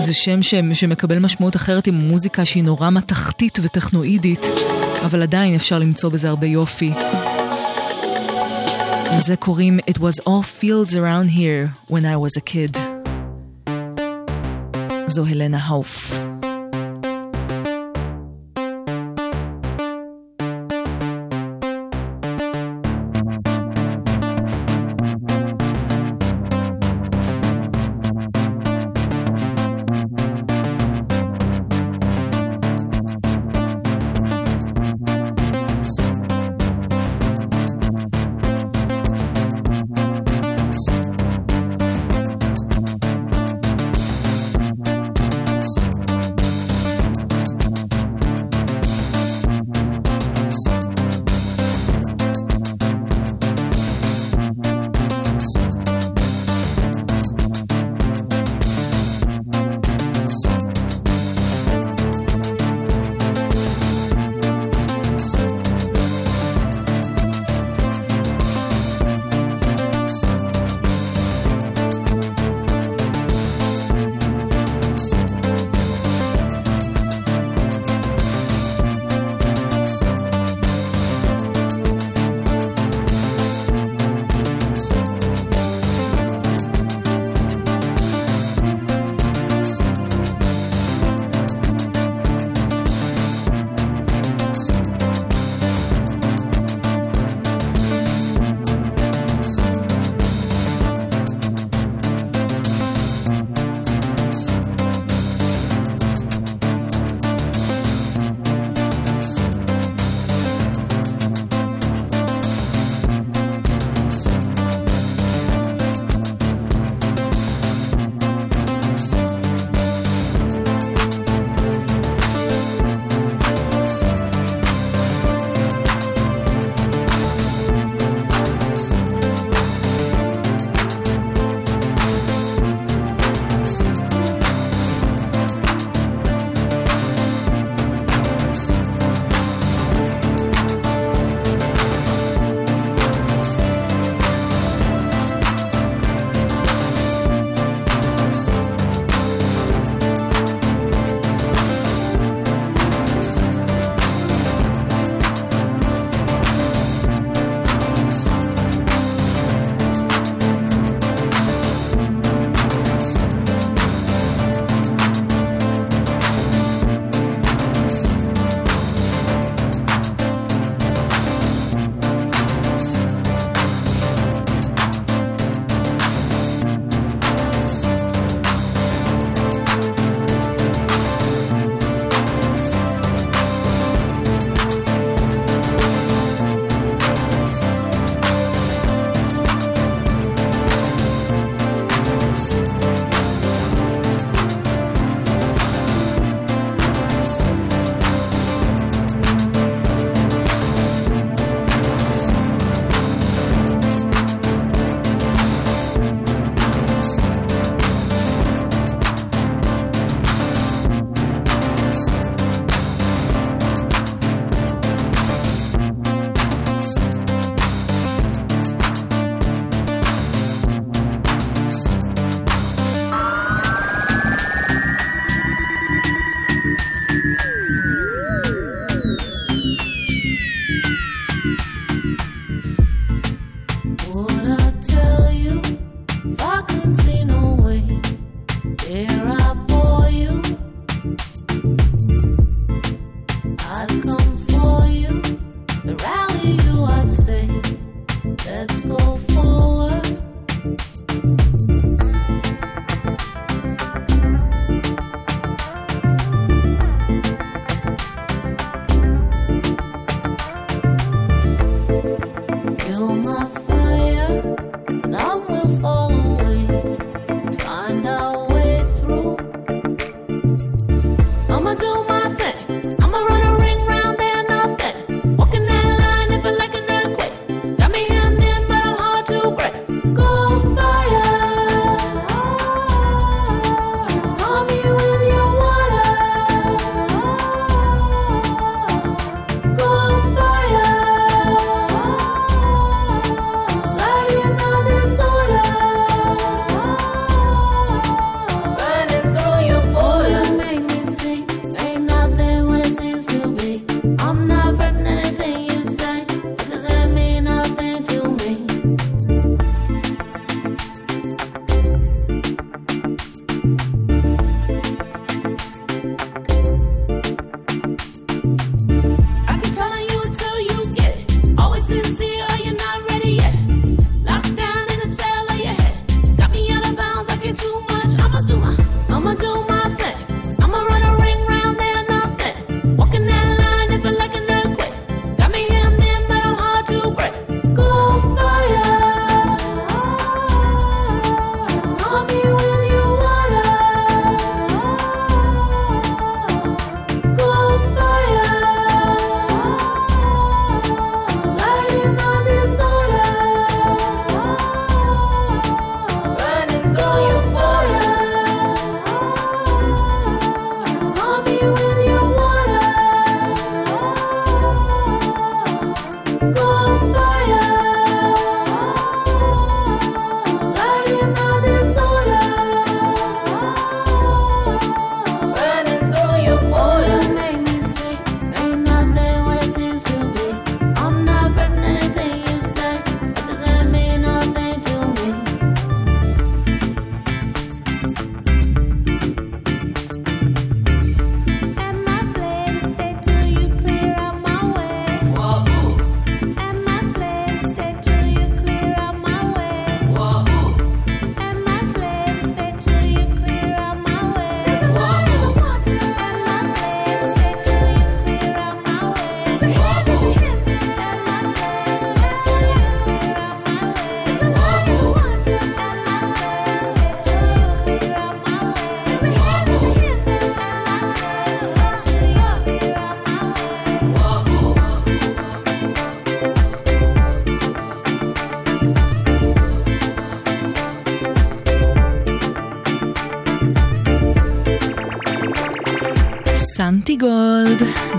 זה שם. שמקבל משמעות אחרת עם מוזיקה שהיא נורא מתכתית וטכנואידית, אבל עדיין אפשר למצוא בזה הרבה יופי. לזה קוראים It was all fields around here when I was a kid. זו הלנה האוף.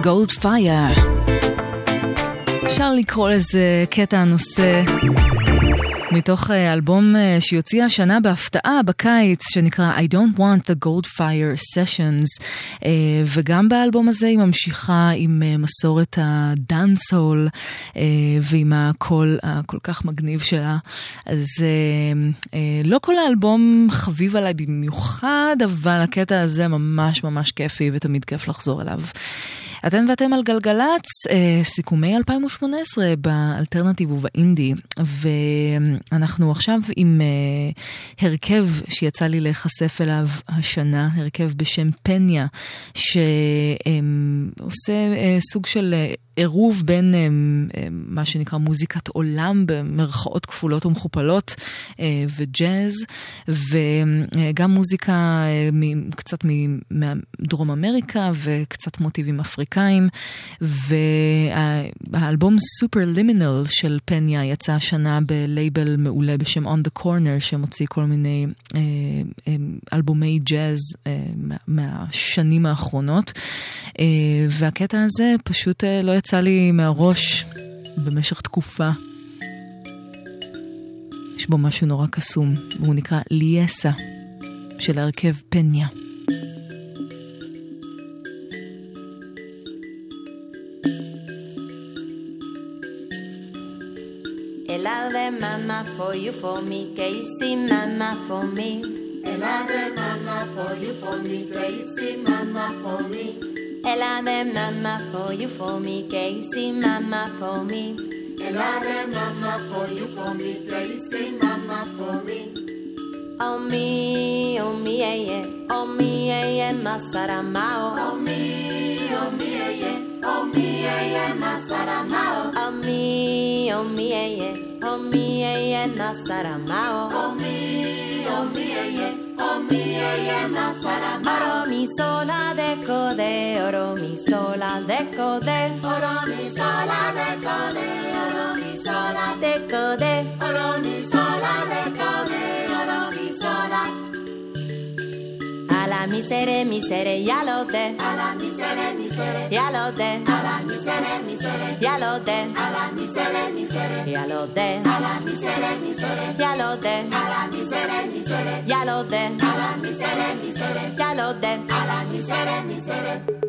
גולד, פייר. אפשר לקרוא לזה קטע הנושא מתוך אה, אלבום אה, שהיא הוציאה השנה בהפתעה בקיץ, שנקרא I Don't Want the Gold Fire Sessions. אה, וגם באלבום הזה היא ממשיכה עם מסורת הדאנסול ועם הקול הכל כך מגניב שלה. אז לא כל האלבום חביב עליי במיוחד, אבל הקטע הזה ממש ממש כיפי ותמיד כיף לחזור אליו. אתם ואתם על גלגלצ, אה, סיכומי 2018 באלטרנטיב ובאינדי, ואנחנו עכשיו עם אה, הרכב שיצא לי להיחשף אליו השנה, הרכב בשם פניה, שעושה אה, סוג של... עירוב בין אה, אה, מה שנקרא מוזיקת עולם במרכאות כפולות ומכופלות אה, וג'אז, וגם מוזיקה קצת מדרום אמריקה וקצת מוטיבים אפריקאים, והאלבום סופר לימינל של פניה יצא השנה בלייבל מעולה בשם On the Corner, שמוציא כל מיני אלבומי ג'אז מה- מהשנים האחרונות, והקטע הזה פשוט לא יצא לי מהראש במשך תקופה. יש בו משהו נורא קסום, והוא נקרא ליאסה של ההרכב פניה. Ela de mama for you for me, Casey mama for me. Ela de mama for you for me, Casey mama for me. Ela de mama for you for me, Casey mama for me. Ela de mama for you for me, Casey mama for me. Oh me, oh me, yeah, yeah. Oh me, yeah, yeah, masaramao. Oh me, oh me, yeah, yeah. Oh me, yeah, yeah, masaramao. Oh me, oh me, yeah, yeah. Oh me, yeah. Oh oh. Oh. Oro mi sola de code, oro mi sola de. Oro mi sola de oro mi sola de. Oro misere, yalode. A la misere, misere. Yalode. A la misere, misere. Yalode. A la misere, misere. Yalode. A la misere, misere. Yalode. A la misere, misere. Yalode. A la misere, misere. Yalode. A la misere, misere.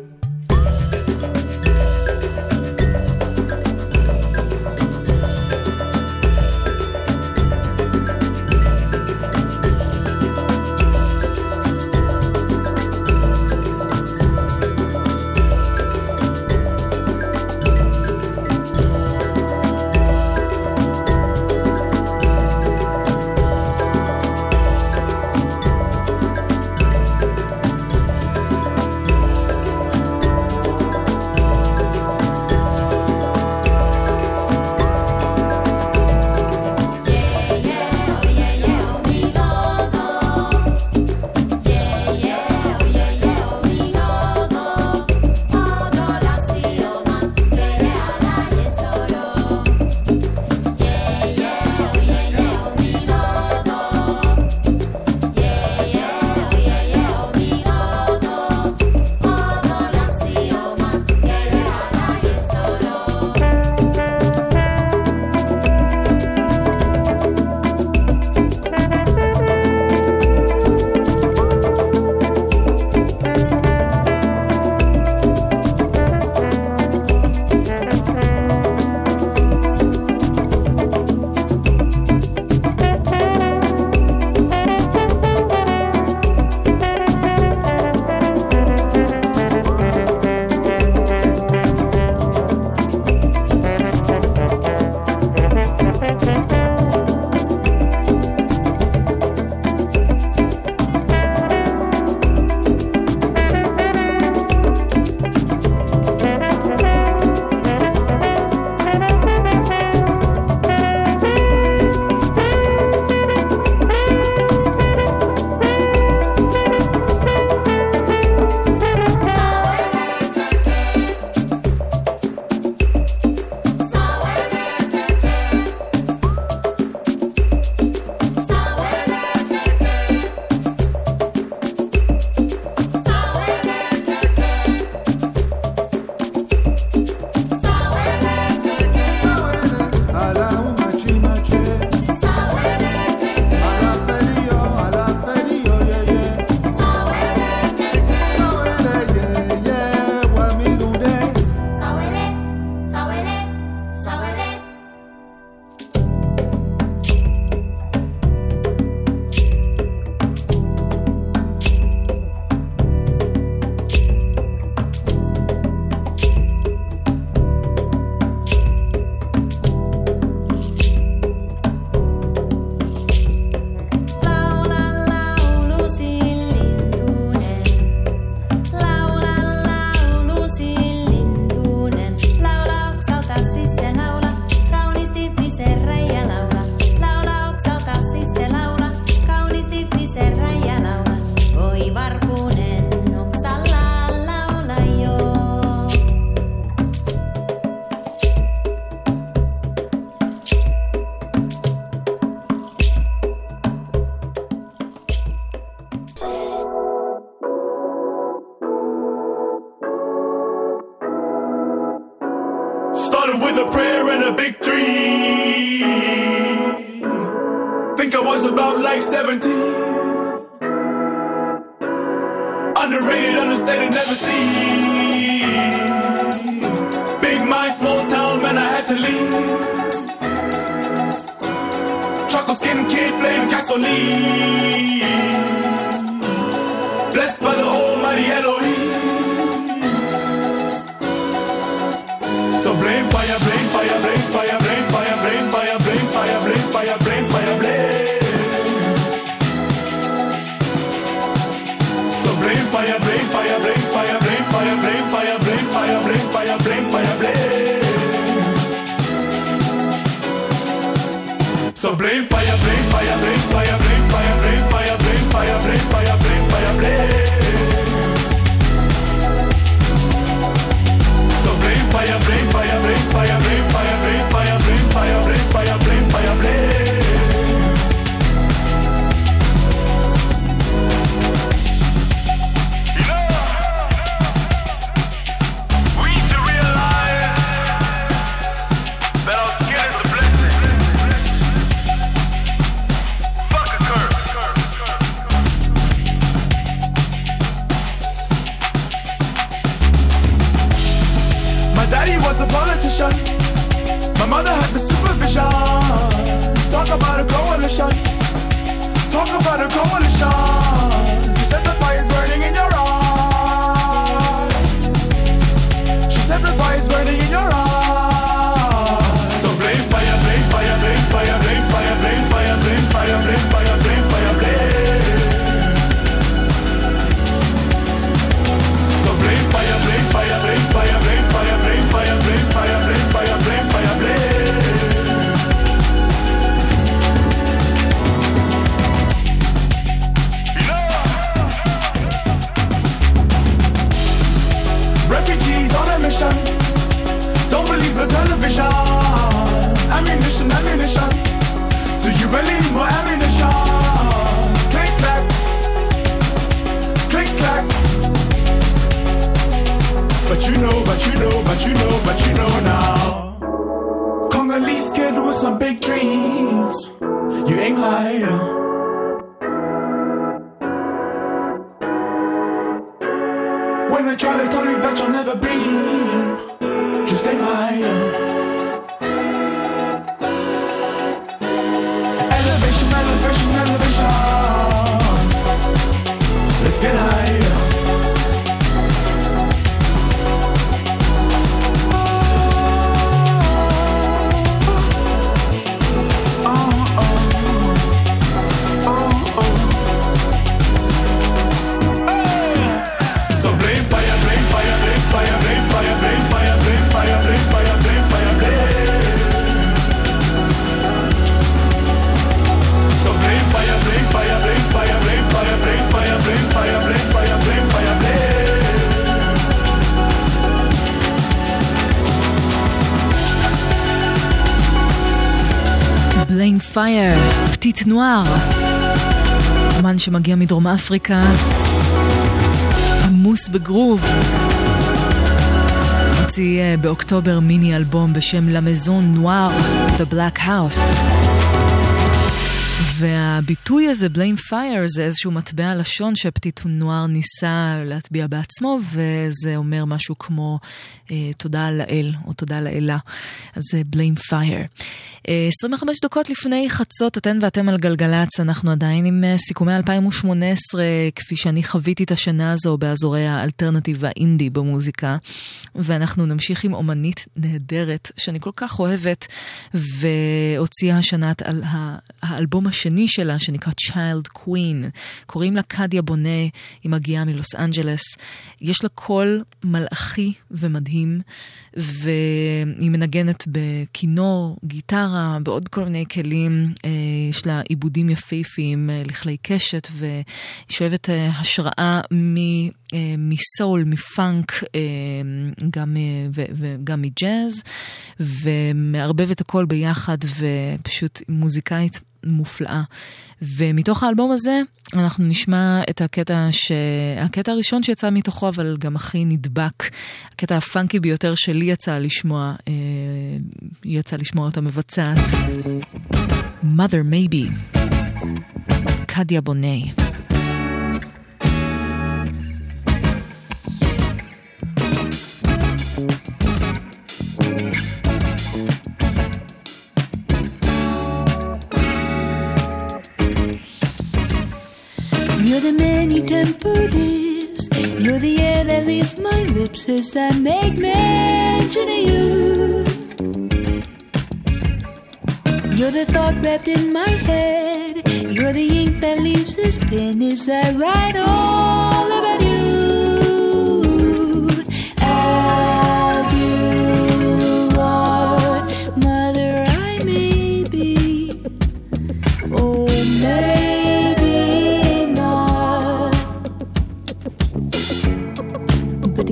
פליט נוער, אמן שמגיע מדרום אפריקה, עמוס בגרוב. הוציא אה, באוקטובר מיני אלבום בשם La Maison Noire, The Black House. והביטוי הזה, blame fire, זה איזשהו מטבע לשון שפטיט נוער ניסה להטביע בעצמו, וזה אומר משהו כמו אה, תודה לאל, או תודה לאלה. אז זה blame fire. אה, 25 דקות לפני חצות, אתן ואתם על גלגלצ, אנחנו עדיין עם אה, סיכומי 2018, כפי שאני חוויתי את השנה הזו באזורי האלטרנטיב והאינדי במוזיקה. ואנחנו נמשיך עם אומנית נהדרת, שאני כל כך אוהבת, והוציאה השנה על האלבום השני. השני שלה, שנקרא Child Queen. קוראים לה קדיה בונה, היא מגיעה מלוס אנג'לס. יש לה קול מלאכי ומדהים, והיא מנגנת בכינור, גיטרה, בעוד כל מיני כלים. אה, יש לה עיבודים יפיפיים אה, לכלי קשת, והיא שואבת אה, השראה מ... מסול, מפאנק, גם, וגם מג'אז, ומערבב את הכל ביחד, ופשוט מוזיקאית מופלאה. ומתוך האלבום הזה אנחנו נשמע את הקטע, ש... הקטע הראשון שיצא מתוכו, אבל גם הכי נדבק, הקטע הפאנקי ביותר שלי יצא לשמוע, אה, יצא לשמוע אותה מבצעת. mother maybe, קדיה בוני. You're the many tempered lips. You're the air that leaves my lips as I make mention of you. You're the thought wrapped in my head. You're the ink that leaves this pen as I write all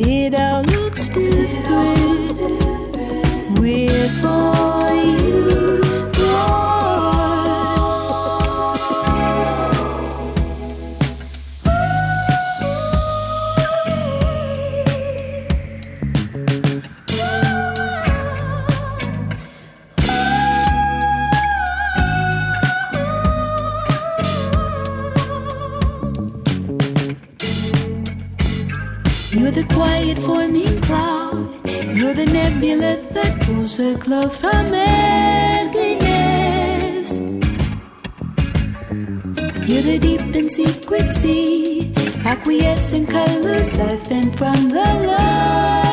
did all. Müzikler vermächtliches. You're deep in secrecy, acquiesce in colors, siphon from the light.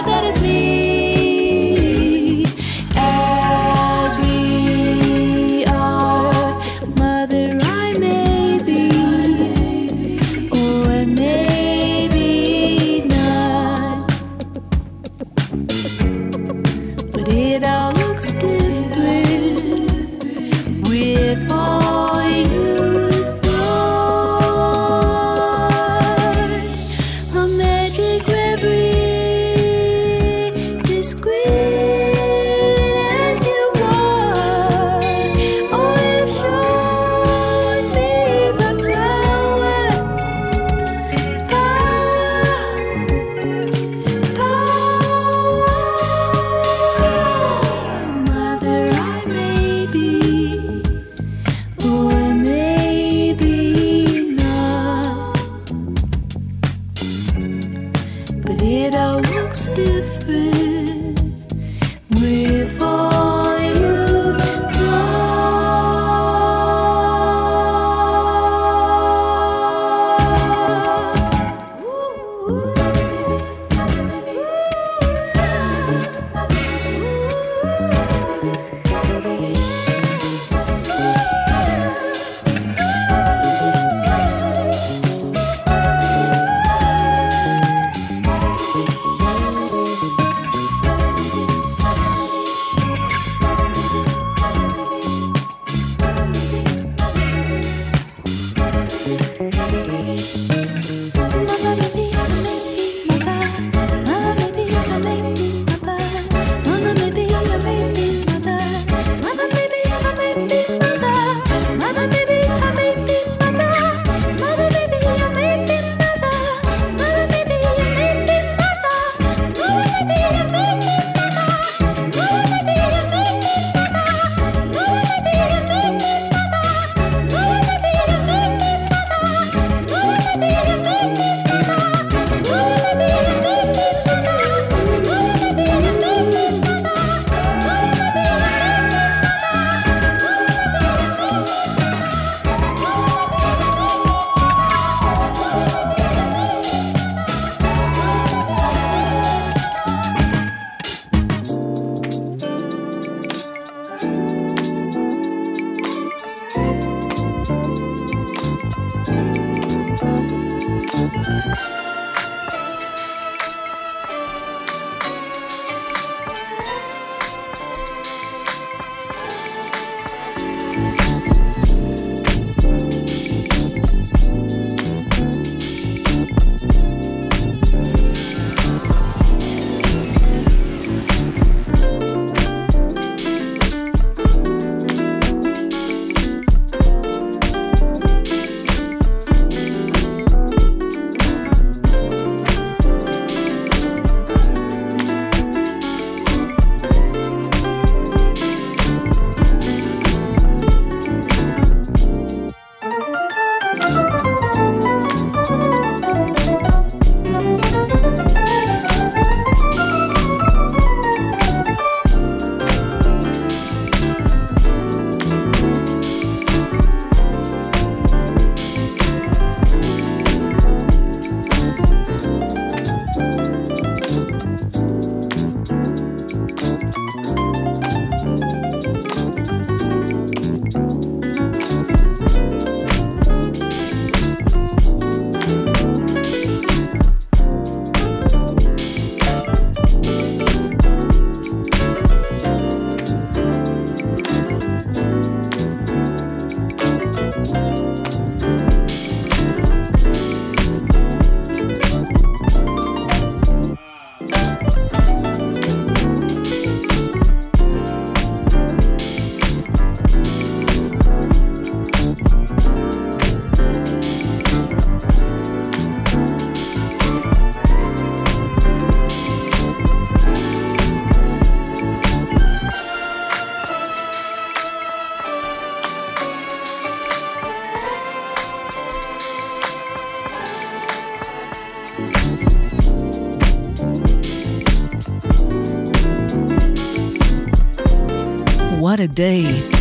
What a Day.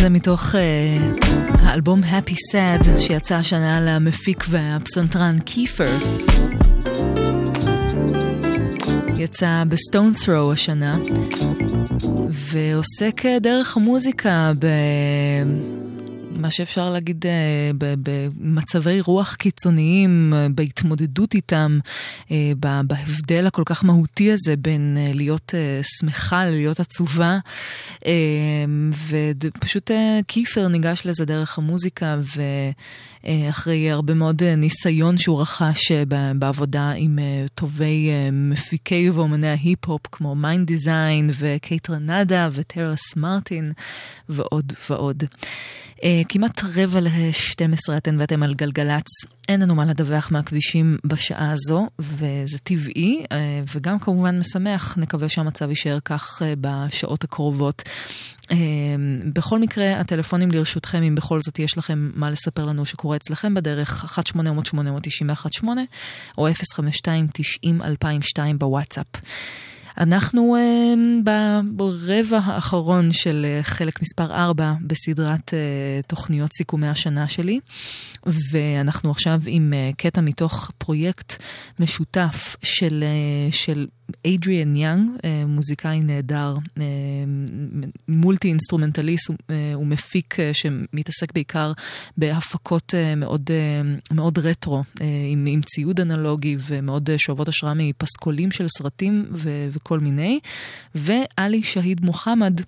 זה מתוך uh, האלבום Happy Sad שיצא השנה למפיק והפסנתרן קיפר. יצא בסטון ת'רו השנה, ועוסק אה, דרך המוזיקה ב... מה שאפשר להגיד אה, במצבי רוח קיצוניים, בהתמודדות איתם, בהבדל הכל כך מהותי הזה בין אה, להיות אה, שמחה ללהיות עצובה. אה, ופשוט אה, Kiefer ניגש לזה דרך המוזיקה, ואחרי הרבה מאוד אה, ניסיון שהוא רכש אה, בעבודה עם אה, טובי אה, מפיקי ואומני ההיפ-הופ, כמו Mndsgn ו Kaytranada ו Terrace Martin ועוד ועוד. אה, כמעט רבע ל-12 אתן ואתם על גלגלצ. אין לנו מה לדווח מהכבישים בשעה הזו, וזה טבעי, אה, וגם כמובן משמח, נקווה שהמצב יישאר כך uh, בשעות הקרובות. בכל מקרה, הטלפונים לרשותכם, אם בכל זאת יש לכם מה לספר לנו שקורה אצלכם בדרך, 1-800-891-8, או 052-90-2002 בוואטסאפ. אנחנו uh, ברבע האחרון של uh, חלק מספר 4 בסדרת uh, תוכניות סיכומי השנה שלי, ואנחנו עכשיו עם uh, קטע מתוך פרויקט משותף של, של Adrian Younge, אה, מוזיקאי נהדר, אה, multi-instrumentalist, הוא, אה, הוא מפיק אה, שמתעסק בעיקר בהפקות מאוד, מאוד רטרו, עם, עם ציוד אנלוגי ומאוד שואבות השראה מפסקולים של סרטים ו- וכל מיני, ו Ali Shaheed Muhammad.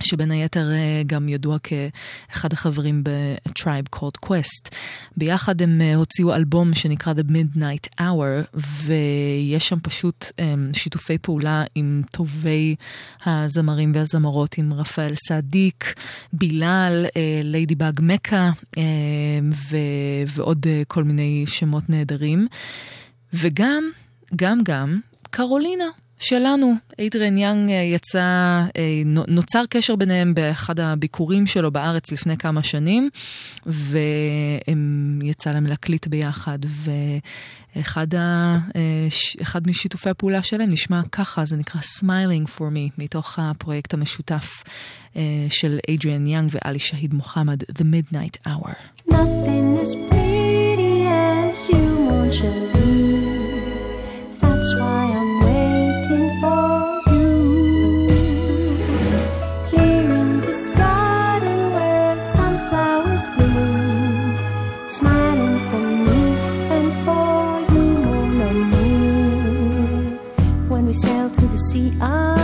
שבין היתר אה, גם ידוע כאחד החברים ב- Tribe Called Quest. ביחד הם אה, הוציאו אלבום שנקרא The Midnight Hour, ויש שם פשוט אה, שיתופי פעולה עם טובי הזמרים והזמרות, עם רפאל סעדיק, בילאל, ליידי באג מכה, ועוד כל מיני שמות נהדרים. וגם, גם גם, קרולינה. שלנו, איידרן יאנג אה, יצא, אה, נוצר קשר ביניהם באחד הביקורים שלו בארץ לפני כמה שנים, ויצא להם להקליט ביחד, ואחד ה, אה, אחד משיתופי הפעולה שלהם נשמע ככה, זה נקרא Smiling for Me, מתוך הפרויקט המשותף של איידריאן יאנג ואלי שהיד מוחמד, The Midnight Hour. Nothing as pretty as you, mon chéri. 的爱。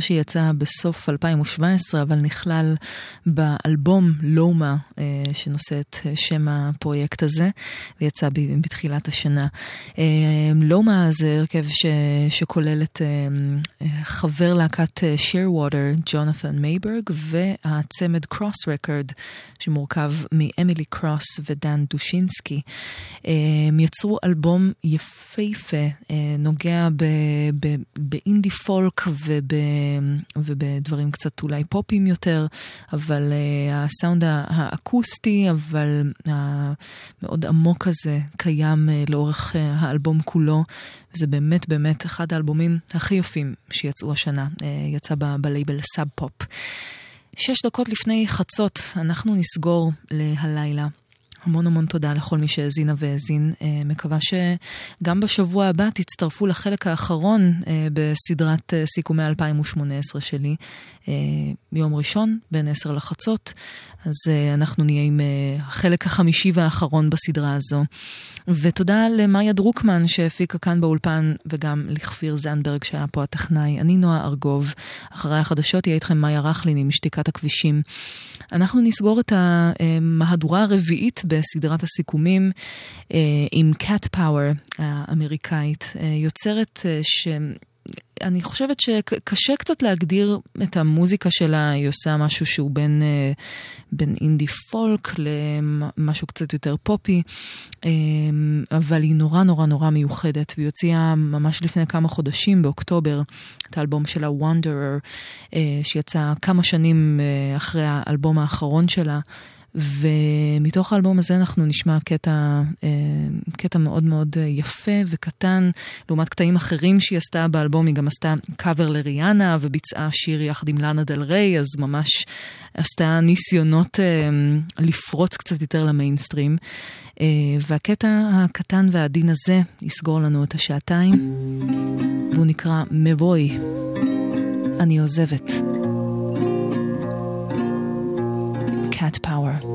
שיר שיצא בסוף 2017 אבל נכלל באלבום Loma אה, שנושא את שם הפרויקט הזה ויצא בתחילת השנה. אה, Loma זה הרכב ש, שכולל את אה, חבר להקת Shearwater, Jonathan Meiburg והצמד Cross Record שמורכב מ Emily Cross ו Dan Duszynski. אה, הם יצרו אלבום יפהפה, אה, נוגע ב- ב- באינדי פולק וב, ובדברים קצת אולי פופיים יותר, אבל אה, הסאונד האקוסטי, אבל המאוד עמוק הזה, קיים אה, לאורך אה, האלבום כולו. זה באמת באמת אחד האלבומים הכי יפים שיצאו השנה, יצא ב- ב label Sub Pop. שש דקות לפני חצות אנחנו נסגור להלילה. המון המון תודה לכל מי שהאזינה והאזין. אה, מקווה שגם בשבוע הבא תצטרפו לחלק האחרון אה, בסדרת אה, סיכומי 2018 שלי. ביום ראשון, בין 10 לחצות, אז אה, אנחנו נהיה עם אה, החלק החמישי והאחרון בסדרה הזו. ותודה למאיה דרוקמן שהפיקה כאן באולפן, וגם לכפיר זנדברג שהיה פה הטכנאי. אני נועה ארגוב. אחרי החדשות יהיה איתכם מאיה רכלין עם שתיקת הכבישים. אנחנו נסגור את המהדורה הרביעית בסדרת הסיכומים אה, עם Cat Power האמריקאית, אה, יוצרת אה, ש... אני חושבת שקשה קצת להגדיר את המוזיקה שלה, היא עושה משהו שהוא בין, אה, בין אינדי פולק למשהו קצת יותר פופי, אה, אבל היא נורא נורא נורא מיוחדת, והיא הוציאה ממש לפני כמה חודשים, באוקטובר, את האלבום שלה Wanderer, אה, שיצא כמה שנים אחרי האלבום האחרון שלה. ומתוך האלבום הזה אנחנו נשמע קטע, אה, קטע מאוד מאוד יפה וקטן, לעומת קטעים אחרים שהיא עשתה באלבום, היא גם עשתה קאבר לריאנה וביצעה שיר יחד עם לאנה דל ריי, אז ממש עשתה ניסיונות אה, לפרוץ קצת יותר למיינסטרים. אה, והקטע הקטן והעדין הזה יסגור לנו את השעתיים, והוא נקרא מבוי, אני עוזבת. Cat Power.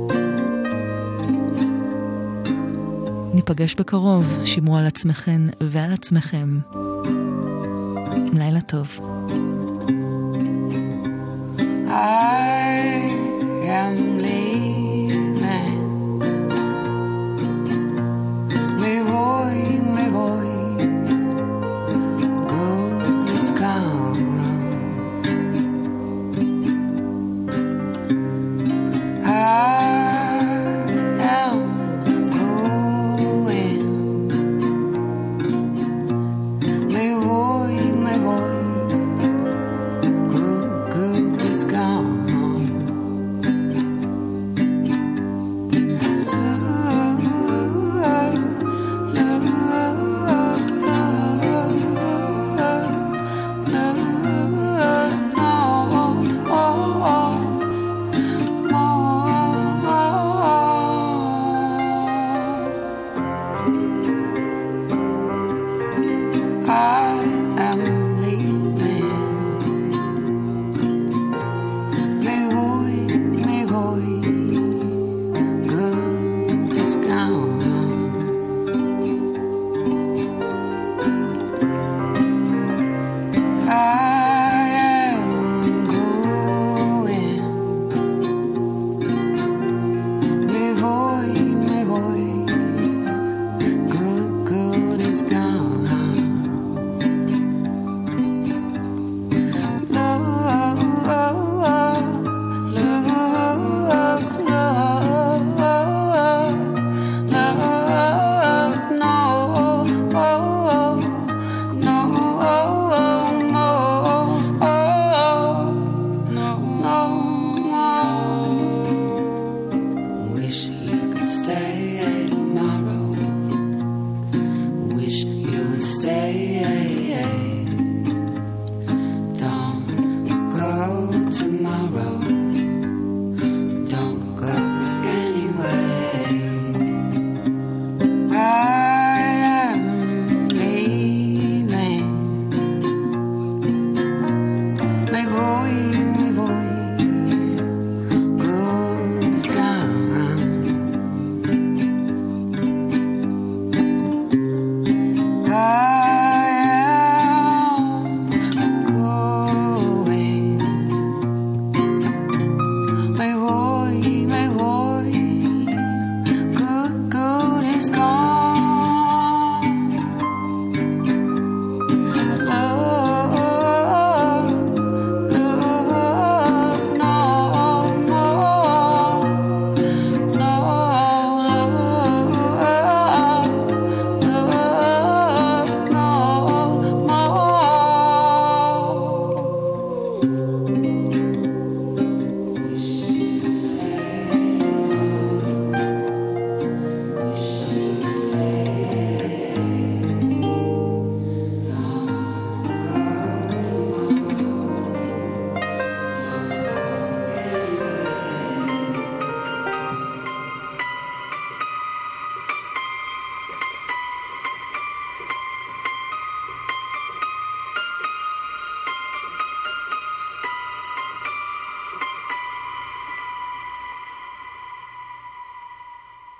ניפגש בקרוב, שמרו על עצמכן ועל עצמכם. לילה טוב. I am leaving.